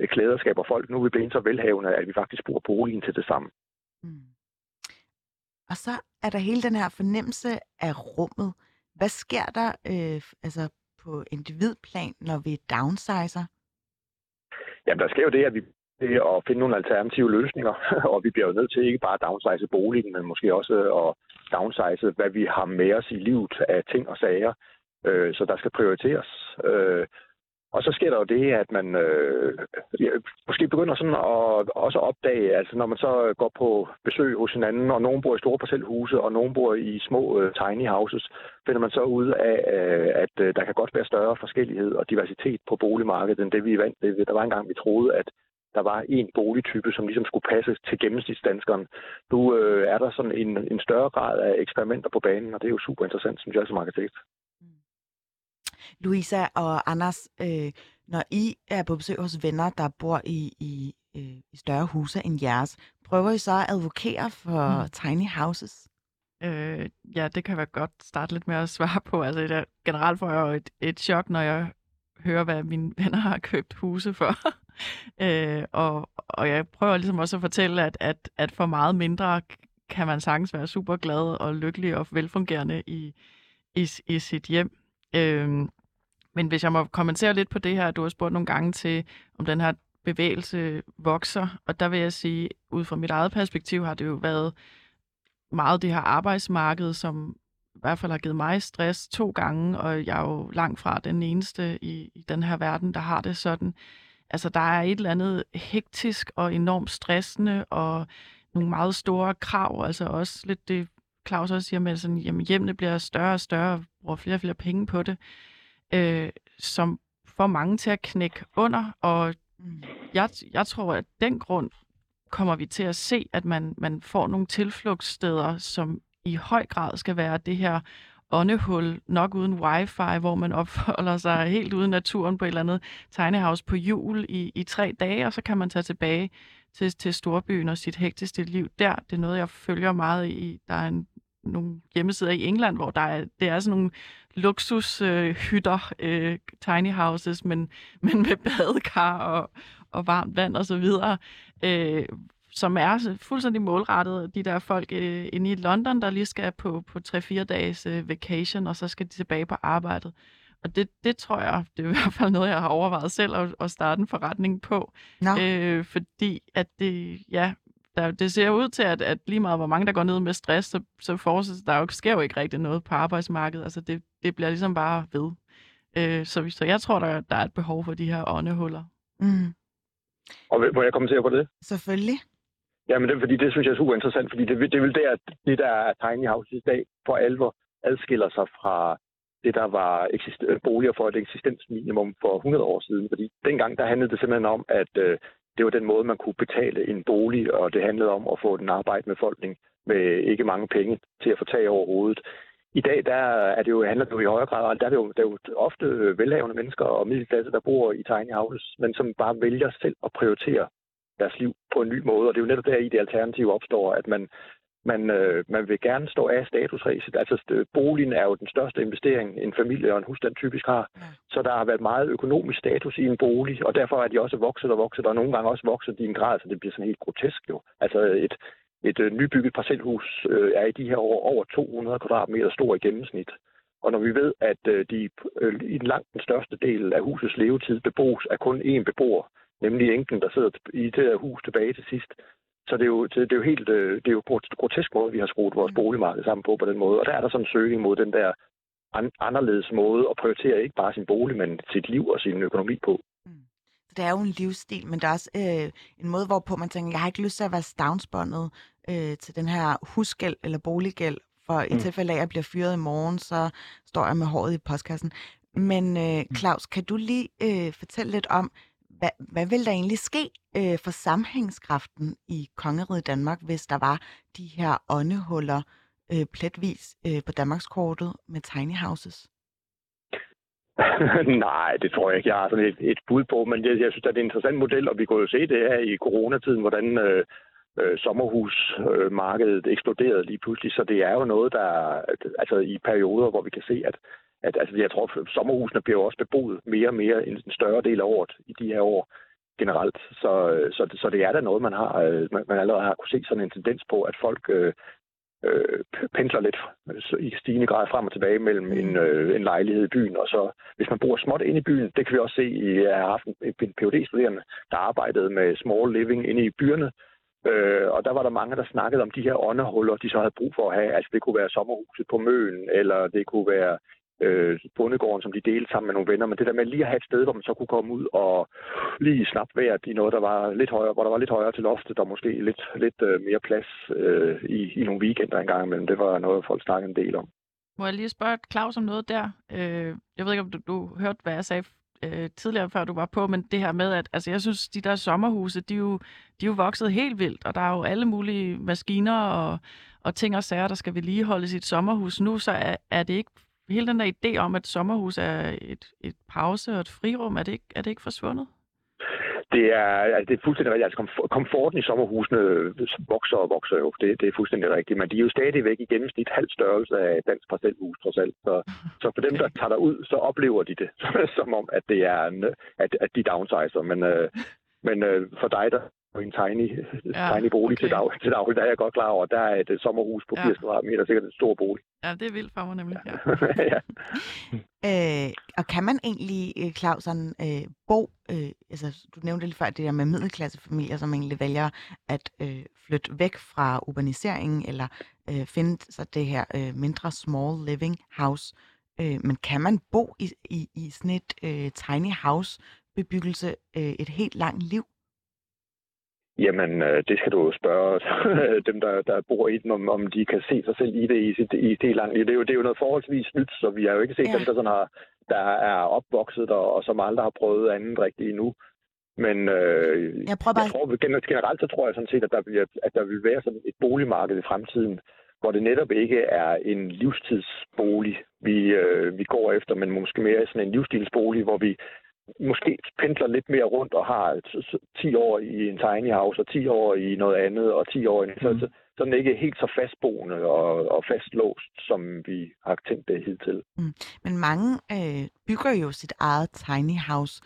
klæder skaber folk. Nu er vi blevet så velhavende, at vi faktisk bruger boligen til det samme. Mm. Og så er der hele den her fornemmelse af rummet. Hvad sker der øh, altså på individplan, når vi downsizer? Jamen, der sker jo det, at vi til at finde nogle alternative løsninger, og vi bliver jo nødt til ikke bare at downsize boligen, men måske også øh, at downsize, hvad vi har med os i livet af ting og sager. Øh, så der skal prioriteres. Øh, og så sker der jo det, at man øh, måske begynder sådan at også opdage, altså når man så går på besøg hos hinanden, og nogen bor i store parcelhuse, og nogen bor i små øh, tiny houses, finder man så ud af, øh, at øh, der kan godt være større forskellighed og diversitet på boligmarkedet, end det vi er vant til. Der var engang, vi troede, at der var en boligtype, som ligesom skulle passe til gennemsnitsdanskeren. Nu øh, er der sådan en, en større grad af eksperimenter på banen, og det er jo super interessant, synes jeg som arkitekt. Louisa og Anders, øh, når I er på besøg hos venner, der bor i, i, øh, i større huse end jeres, prøver I så at advokere for mm. tiny houses? Øh, ja, det kan være godt starte lidt med at svare på. Altså, det generelt får jeg jo et, et chok, når jeg hører, hvad mine venner har købt huse for. øh, og, og jeg prøver ligesom også at fortælle, at, at, at for meget mindre kan man sagtens være super glad og lykkelig og velfungerende i, i, i sit hjem. Øhm, men hvis jeg må kommentere lidt på det her, du har spurgt nogle gange til, om den her bevægelse vokser, og der vil jeg sige, ud fra mit eget perspektiv har det jo været meget det her arbejdsmarked, som i hvert fald har givet mig stress to gange, og jeg er jo langt fra den eneste i, i den her verden, der har det sådan. Altså, der er et eller andet hektisk og enormt stressende, og nogle meget store krav, altså også lidt det, Claus også siger med, sådan, jamen hjemmene bliver større og større, bruger flere og flere penge på det, øh, som får mange til at knække under, og mm. jeg, jeg tror, at den grund kommer vi til at se, at man, man får nogle tilflugtssteder, som i høj grad skal være det her åndehul, nok uden wifi, hvor man opholder sig helt uden naturen på et eller andet tegnehaus på jul i, i tre dage, og så kan man tage tilbage til, til storbyen og sit hektiske liv der. Det er noget, jeg følger meget i. Der er en, nogle hjemmesider i England, hvor der er, det er sådan nogle luksushytter, øh, øh, tiny houses, men, men med badekar og, og varmt vand og så videre, øh, som er fuldstændig målrettet de der folk øh, inde i London, der lige skal på, på 3-4 dages øh, vacation, og så skal de tilbage på arbejdet. Og det, det tror jeg, det er i hvert fald noget, jeg har overvejet selv at, at starte en forretning på. Nå. Øh, fordi at det, ja, der, det ser ud til, at, at lige meget hvor mange, der går ned med stress, så, så fortsætter der jo, sker jo ikke rigtig noget på arbejdsmarkedet. Altså det, det bliver ligesom bare ved. Øh, så, så jeg tror, der, der er et behov for de her åndehuller. Mm. Og må jeg kommentere på det? Selvfølgelig. Jamen, det, fordi det synes jeg er super interessant, fordi det, det er vel der, at det der er tiny house i dag for alvor adskiller sig fra det, der var eksist- boliger for et eksistensminimum for 100 år siden. Fordi dengang, der handlede det simpelthen om, at øh, det var den måde, man kunne betale en bolig, og det handlede om at få den arbejdende befolkning med ikke mange penge til at få tag over hovedet. I dag der er det jo, handler det jo i højere grad, der er det jo, der er jo ofte velhavende mennesker og middelklasse, der bor i tiny houses, men som bare vælger selv at prioritere deres liv på en ny måde. Og det er jo netop der i det alternativ opstår, at man, man, øh, man vil gerne stå af statusræset. Altså boligen er jo den største investering, en familie og en husstand typisk har. Ja. Så der har været meget økonomisk status i en bolig, og derfor er de også vokset og vokset, og nogle gange også vokset i en grad, så det bliver sådan helt grotesk jo. Altså et, et øh, nybygget parcelhus øh, er i de her år over 200 kvadratmeter stor i gennemsnit. Og når vi ved, at øh, de øh, i langt den største del af husets levetid bebos af kun én beboer, nemlig enken, der sidder i det her hus tilbage til sidst, så det er jo, det er jo helt øh, det er jo grotesk måde, vi har skruet vores boligmarked sammen på på den måde. Og der er der sådan en søgning mod den der anderledes måde at prioritere ikke bare sin bolig, men sit liv og sin økonomi på. Mm. Det er jo en livsstil, men der er også øh, en måde, hvorpå man tænker, jeg har ikke lyst til at være stavnsbåndet øh, til den her husgæld eller boliggæld, for i mm. tilfælde af, at jeg bliver fyret i morgen, så står jeg med håret i postkassen. Men øh, mm. Claus, kan du lige øh, fortælle lidt om, hvad, hvad vil der egentlig ske øh, for sammenhængskraften i kongeriget Danmark, hvis der var de her åndehuller øh, pletvis øh, på Danmarkskortet med tiny houses? Nej, det tror jeg ikke. Jeg har sådan et, et bud på, men jeg, jeg synes, at det er en interessant model, og vi kunne jo se det her i coronatiden, hvordan øh, øh, sommerhusmarkedet eksploderede lige pludselig. Så det er jo noget, der altså i perioder, hvor vi kan se, at at altså, jeg tror, at sommerhusene bliver også beboet mere og mere en, større del af året i de her år generelt. Så, så, så det er da noget, man har øh, man, man allerede har kunne se sådan en tendens på, at folk øh, øh, pendler lidt i stigende grad frem og tilbage mellem en, øh, en lejlighed i byen, og så hvis man bor småt inde i byen, det kan vi også se i, jeg har haft en, en phd studerende der arbejdede med small living inde i byerne, Øh, og der var der mange, der snakkede om de her åndehuller, de så havde brug for at have. Altså det kunne være sommerhuset på Møen, eller det kunne være øh, bondegården, som de delte sammen med nogle venner. Men det der med lige at have et sted, hvor man så kunne komme ud og lige snappe vejret i noget, der var lidt højere, hvor der var lidt højere til loftet, og måske lidt, lidt øh, mere plads øh, i, i nogle weekender engang imellem. Det var noget, folk snakkede en del om. Må jeg lige spørge Claus om noget der? Øh, jeg ved ikke, om du, du hørte, hvad jeg sagde øh, tidligere, før du var på, men det her med, at altså, jeg synes, de der sommerhuse, de er, jo, de er jo vokset helt vildt, og der er jo alle mulige maskiner og, og ting og sager, der skal vedligeholdes i et sommerhus. Nu så er, er det ikke hele den der idé om, at sommerhus er et, et pause og et frirum, er det ikke, er det ikke forsvundet? Det er, altså, det er fuldstændig rigtigt. Altså, komforten i sommerhusene vokser og vokser jo. Det, det er fuldstændig rigtigt. Men de er jo stadigvæk i gennemsnit halv størrelse af dansk parcelhus, trods alt. Så, så for dem, der tager ud, så oplever de det som om, at det er en, at, at de downsizer. Men, øh, men øh, for dig, der en tiny, ja, tiny bolig okay. til, dag, til daglig, der er jeg godt klar over, der er et øh, sommerhus på 80 ja. kvadratmeter, sikkert en stor bolig. Ja, det er vildt for mig nemlig. Ja. ja. øh, og kan man egentlig, øh, Claus, sådan, øh, bo, øh, altså du nævnte lige før det der med middelklassefamilier, som egentlig vælger at øh, flytte væk fra urbaniseringen, eller øh, finde så det her øh, mindre small living house, øh, men kan man bo i, i, i sådan et øh, tiny house bebyggelse øh, et helt langt liv? Jamen, øh, det skal du spørge dem, der, der bor i den, om, om de kan se sig selv i det i sit i det langt. Det er, jo, det er jo noget forholdsvis nyt, så vi har jo ikke set ja. dem, der, sådan har, der er opvokset der, og som aldrig har prøvet andet rigtigt endnu. Men øh, jeg, bare... jeg tror, generelt så tror jeg sådan set, at der, vil, at der vil være sådan et boligmarked i fremtiden, hvor det netop ikke er en livstidsbolig, vi, øh, vi går efter, men måske mere sådan en livsstilsbolig, hvor vi måske pendler lidt mere rundt og har 10 år i en tiny house, og 10 år i noget andet, og 10 år i... Mm. Så, så den ikke helt så fastboende og, og fastlåst, som vi har tænkt det hidtil. Mm. Men mange øh, bygger jo sit eget tiny house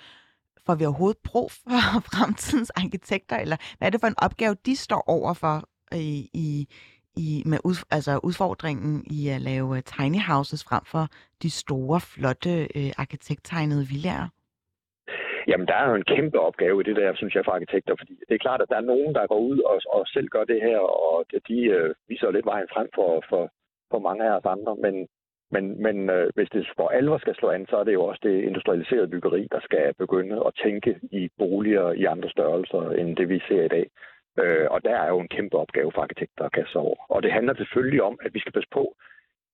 får vi overhovedet brug for fremtidens arkitekter, eller hvad er det for en opgave, de står over for i, i, i, med ud, altså udfordringen i at lave øh, tiny houses frem for de store, flotte øh, arkitekttegnede villager? Jamen, der er jo en kæmpe opgave i det der, synes jeg, for arkitekter, fordi det er klart, at der er nogen, der går ud og, og selv gør det her, og de øh, viser lidt vejen frem for, for, for mange af os andre, men, men, men øh, hvis det for alvor skal slå an, så er det jo også det industrialiserede byggeri, der skal begynde at tænke i boliger i andre størrelser, end det vi ser i dag. Øh, og der er jo en kæmpe opgave for arkitekter at kaste over. Og det handler selvfølgelig om, at vi skal passe på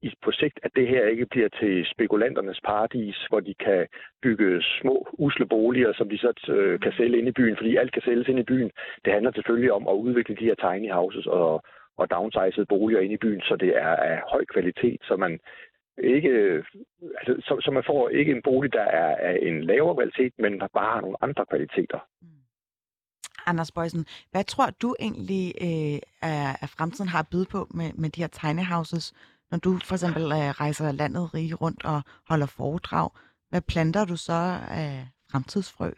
i, på sigt, at det her ikke bliver til spekulanternes paradis, hvor de kan bygge små, usle boliger, som de så øh, kan sælge ind i byen, fordi alt kan sælges ind i byen. Det handler selvfølgelig om at udvikle de her tiny houses og, og downsized boliger ind i byen, så det er af høj kvalitet, så man ikke, altså, så, så man får ikke en bolig, der er af en lavere kvalitet, men der bare har nogle andre kvaliteter. Mm. Anders Bøjsen, hvad tror du egentlig øh, er, at fremtiden har at byde på med, med de her tiny houses, når du for eksempel øh, rejser landet rige rundt og holder foredrag? Hvad planter du så af fremtidsfrø?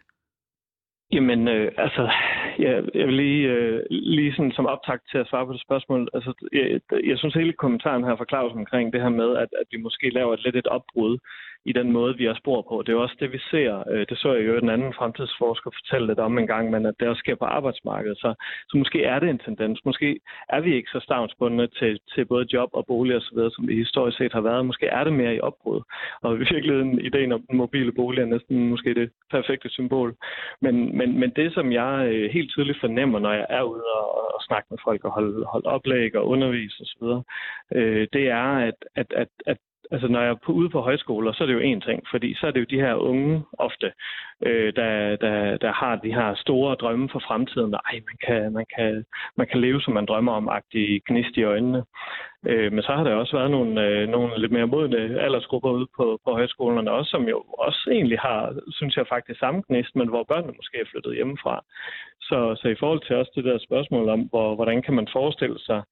Jamen, øh, altså, Ja, jeg vil lige, øh, lige sådan som optakt til at svare på det spørgsmål. Altså, jeg, jeg synes hele kommentaren her fra Claus omkring det her med, at, at vi måske laver et lidt et opbrud i den måde, vi har spor på. Det er også det, vi ser. Øh, det så jeg jo den anden fremtidsforsker fortælle lidt om en gang, men at det også sker på arbejdsmarkedet. Så, så måske er det en tendens. Måske er vi ikke så stavnsbundne til, til både job og bolig osv., som vi historisk set har været. Måske er det mere i opbrud. Og i virkeligheden, ideen om den mobile bolig er næsten måske det perfekte symbol. Men, men, men det, som jeg øh, helt tydeligt fornemmer, når jeg er ude og, og snakke med folk og holde, holde oplæg og undervise osv., øh, det er, at, at, at, at altså når jeg er på, ude på højskoler, så er det jo en ting, fordi så er det jo de her unge ofte, øh, der, der, der har de her store drømme for fremtiden, og ej, man kan, man kan, man kan leve, som man drømmer om, agtig gnist i øjnene. Øh, men så har der også været nogle, øh, nogle lidt mere modne aldersgrupper ude på, på højskolerne også, som jo også egentlig har, synes jeg faktisk, samme gnist, men hvor børnene måske er flyttet hjemmefra. Så, så i forhold til også det der spørgsmål om, hvor, hvordan kan man forestille sig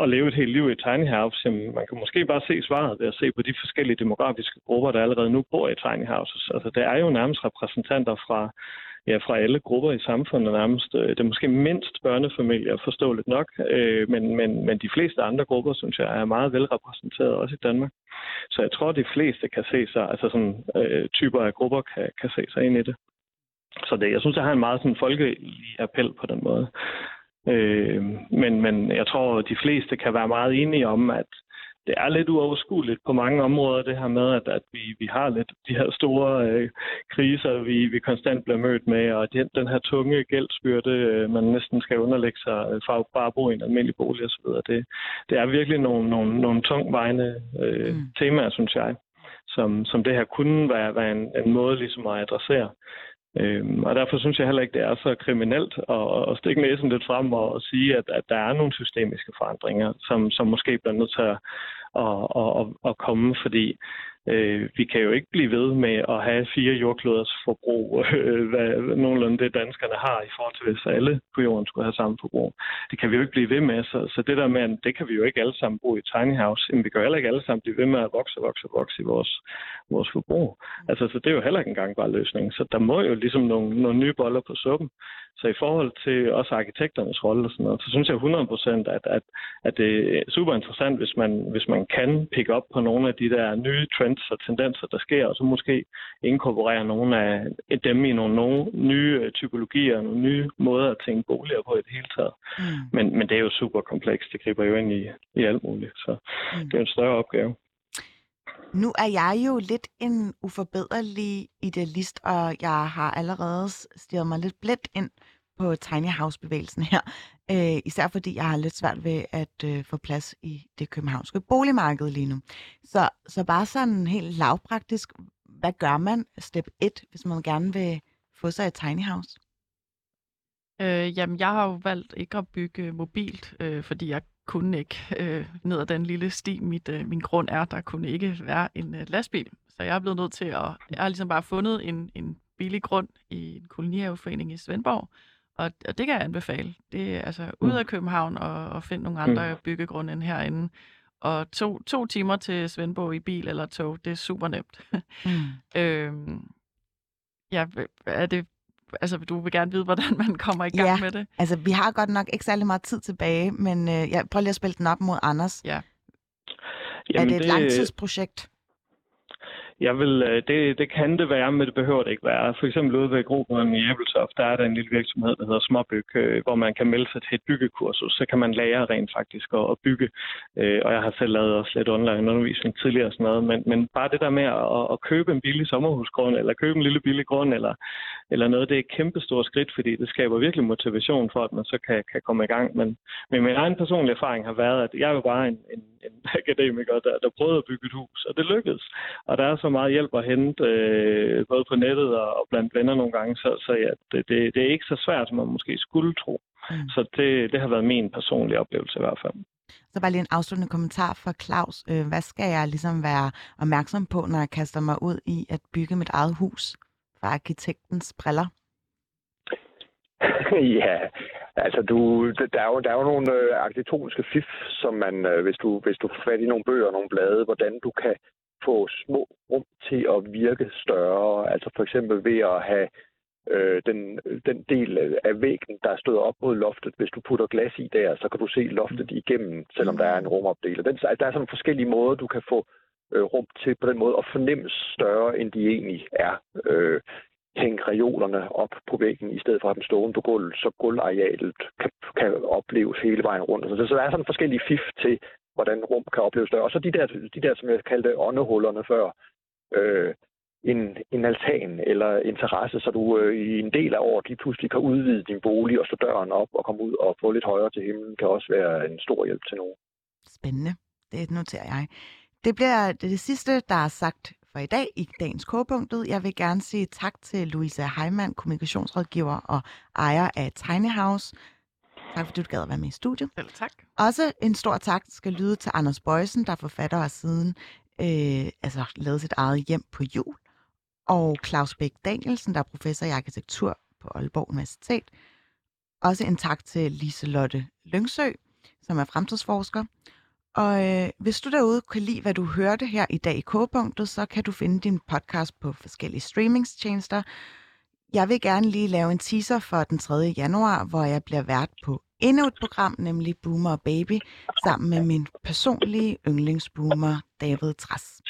at leve et helt liv i tiny house, jamen, man kan måske bare se svaret ved at se på de forskellige demografiske grupper, der allerede nu bor i tiny houses. Altså, der er jo nærmest repræsentanter fra, ja, fra alle grupper i samfundet nærmest. Det er måske mindst børnefamilier, forståeligt nok, øh, men, men, men de fleste andre grupper, synes jeg, er meget velrepræsenteret også i Danmark. Så jeg tror, de fleste kan se sig, altså sådan øh, typer af grupper kan, kan se sig ind i det. Så det, jeg synes, jeg har en meget sådan folkelig appel på den måde. Øh, men, men jeg tror, at de fleste kan være meget enige om, at det er lidt uoverskueligt på mange områder, det her med, at, at vi, vi har lidt de her store øh, kriser, vi, vi konstant bliver mødt med, og den, den her tunge gældsbyrde, øh, man næsten skal underlægge sig øh, for at bare bo i en almindelig bolig osv., det, det er virkelig nogle, nogle, nogle tungvejende øh, mm. temaer, synes jeg, som, som det her kunne være, være en, en måde ligesom at adressere. Øhm, og derfor synes jeg heller ikke, det er så kriminelt at, at stikke næsen lidt frem og, og sige, at, at der er nogle systemiske forandringer, som, som måske bliver nødt til at, at, at, at komme, fordi Øh, vi kan jo ikke blive ved med at have fire jordkloders forbrug, øh, hvad nogenlunde det danskerne har i forhold til, hvis alle på jorden skulle have samme forbrug. Det kan vi jo ikke blive ved med, så, så det der med, at det kan vi jo ikke alle sammen bo i tiny house, men vi kan jo heller ikke alle sammen blive ved med at vokse og vokse og vokse i vores, vores forbrug. Altså, så det er jo heller ikke engang bare løsning. Så der må jo ligesom nogle, nogle nye boller på suppen. Så i forhold til også arkitekternes rolle og sådan noget, så synes jeg 100% at, at, at det er super interessant, hvis man, hvis man kan pick op på nogle af de der nye trends og tendenser, der sker, og så måske inkorporere nogle af dem i nogle, nogle nye øh, typologier, nogle nye måder at tænke boliger på i det hele taget. Mm. Men, men det er jo super komplekst. Det griber jo ind i, i alt muligt, så mm. det er en større opgave. Nu er jeg jo lidt en uforbederlig idealist, og jeg har allerede stirret mig lidt blæt ind på tiny house-bevægelsen her. Øh, især fordi jeg har lidt svært ved at øh, få plads i det københavnske boligmarked lige nu. Så, så bare sådan helt lavpraktisk, hvad gør man step 1, hvis man gerne vil få sig et tiny house? Øh, jamen, jeg har jo valgt ikke at bygge mobilt, øh, fordi jeg kunne ikke øh, ned ad den lille sti, mit, øh, min grund er, der kunne ikke være en øh, lastbil. Så jeg er blevet nødt til at, jeg har ligesom bare fundet en, en billig grund i en kolonihaveforening i Svendborg, og, og det kan jeg anbefale. Det er altså ud mm. af København og, og finde nogle andre mm. byggegrunde end herinde. Og to, to timer til Svendborg i bil eller tog, det er super nemt. mm. øhm, Ja, er det, altså du vil gerne vide, hvordan man kommer i gang Ja. med det? Altså, vi har godt nok ikke særlig meget tid tilbage, men øh, jeg prøver lige at spille den op mod Anders. Ja. er det et langtidsprojekt? Jeg vil, øh, det, det kan det være, men det behøver det ikke være. For eksempel ude ved Grobåden i Æbeltoft, der er der en lille virksomhed, der hedder Småbyg, øh, hvor man kan melde sig til et byggekursus. Så kan man lære rent faktisk at, at bygge. Øh, og jeg har selv lavet også lidt online undervisning tidligere og sådan noget. Men, men bare det der med at, at købe en billig sommerhusgrund, eller købe en lille billig grund, eller, eller noget, det er et kæmpestort skridt, fordi det skaber virkelig motivation for, at man så kan, kan komme i gang. Men, men min egen personlige erfaring har været, at jeg er jo bare en, en, en akademiker, der, der prøvede at bygge et hus, og det lykkedes. Og der er så meget hjælp at hente, øh, både på nettet og, og blandt venner nogle gange, så, så ja, det, det, det er ikke så svært, som man måske skulle tro. Mm. Så det, det har været min personlige oplevelse i hvert fald. Så bare lige en afsluttende kommentar fra Claus. Øh, hvad skal jeg ligesom være opmærksom på, når jeg kaster mig ud i at bygge mit eget hus fra arkitektens briller? ja, altså du, der er jo, der er jo nogle øh, arkitektoniske fif, som man, øh, hvis, du, hvis du får fat i nogle bøger og nogle blade, hvordan du kan få små til at virke større. Altså for eksempel ved at have øh, den, den del af væggen, der støder op mod loftet. Hvis du putter glas i der, så kan du se loftet igennem, selvom der er en rumopdeler. Den, der er sådan forskellige måder, du kan få øh, rum til på den måde at fornemmes større, end de egentlig er. Øh, hænge reolerne op på væggen, i stedet for at have dem stående på gulvet, så gulvarealet kan, kan opleves hele vejen rundt. Så, så der er sådan forskellige fif til, hvordan rum kan opleves større. Og så de der, de der som jeg kaldte åndehullerne før, øh, en, en altan eller en terrasse, så du øh, i en del af året lige pludselig kan udvide din bolig og slå døren op og komme ud og få lidt højere til himlen, kan også være en stor hjælp til nogen. Spændende. Det noterer jeg. Det bliver det, det sidste, der er sagt for i dag i dagens kogepunktet. Jeg vil gerne sige tak til Louise Heimann, kommunikationsrådgiver og ejer af Tiny House. Tak fordi du gad at være med i studiet. Selv tak. Også en stor tak skal lyde til Anders Bøjsen, der forfatter og siden øh, altså, lavet sit eget hjem på jul. Og Claus Bæk Danielsen, der er professor i arkitektur på Aalborg Universitet. Også en tak til Liselotte Lyngsø, som er fremtidsforsker. Og øh, hvis du derude kan lide, hvad du hørte her i dag i K-punktet, så kan du finde din podcast på forskellige streamingstjenester. Jeg vil gerne lige lave en teaser for den 3. januar, hvor jeg bliver vært på endnu et program, nemlig Boomer og Baby, sammen med min personlige yndlingsboomer, David Træs.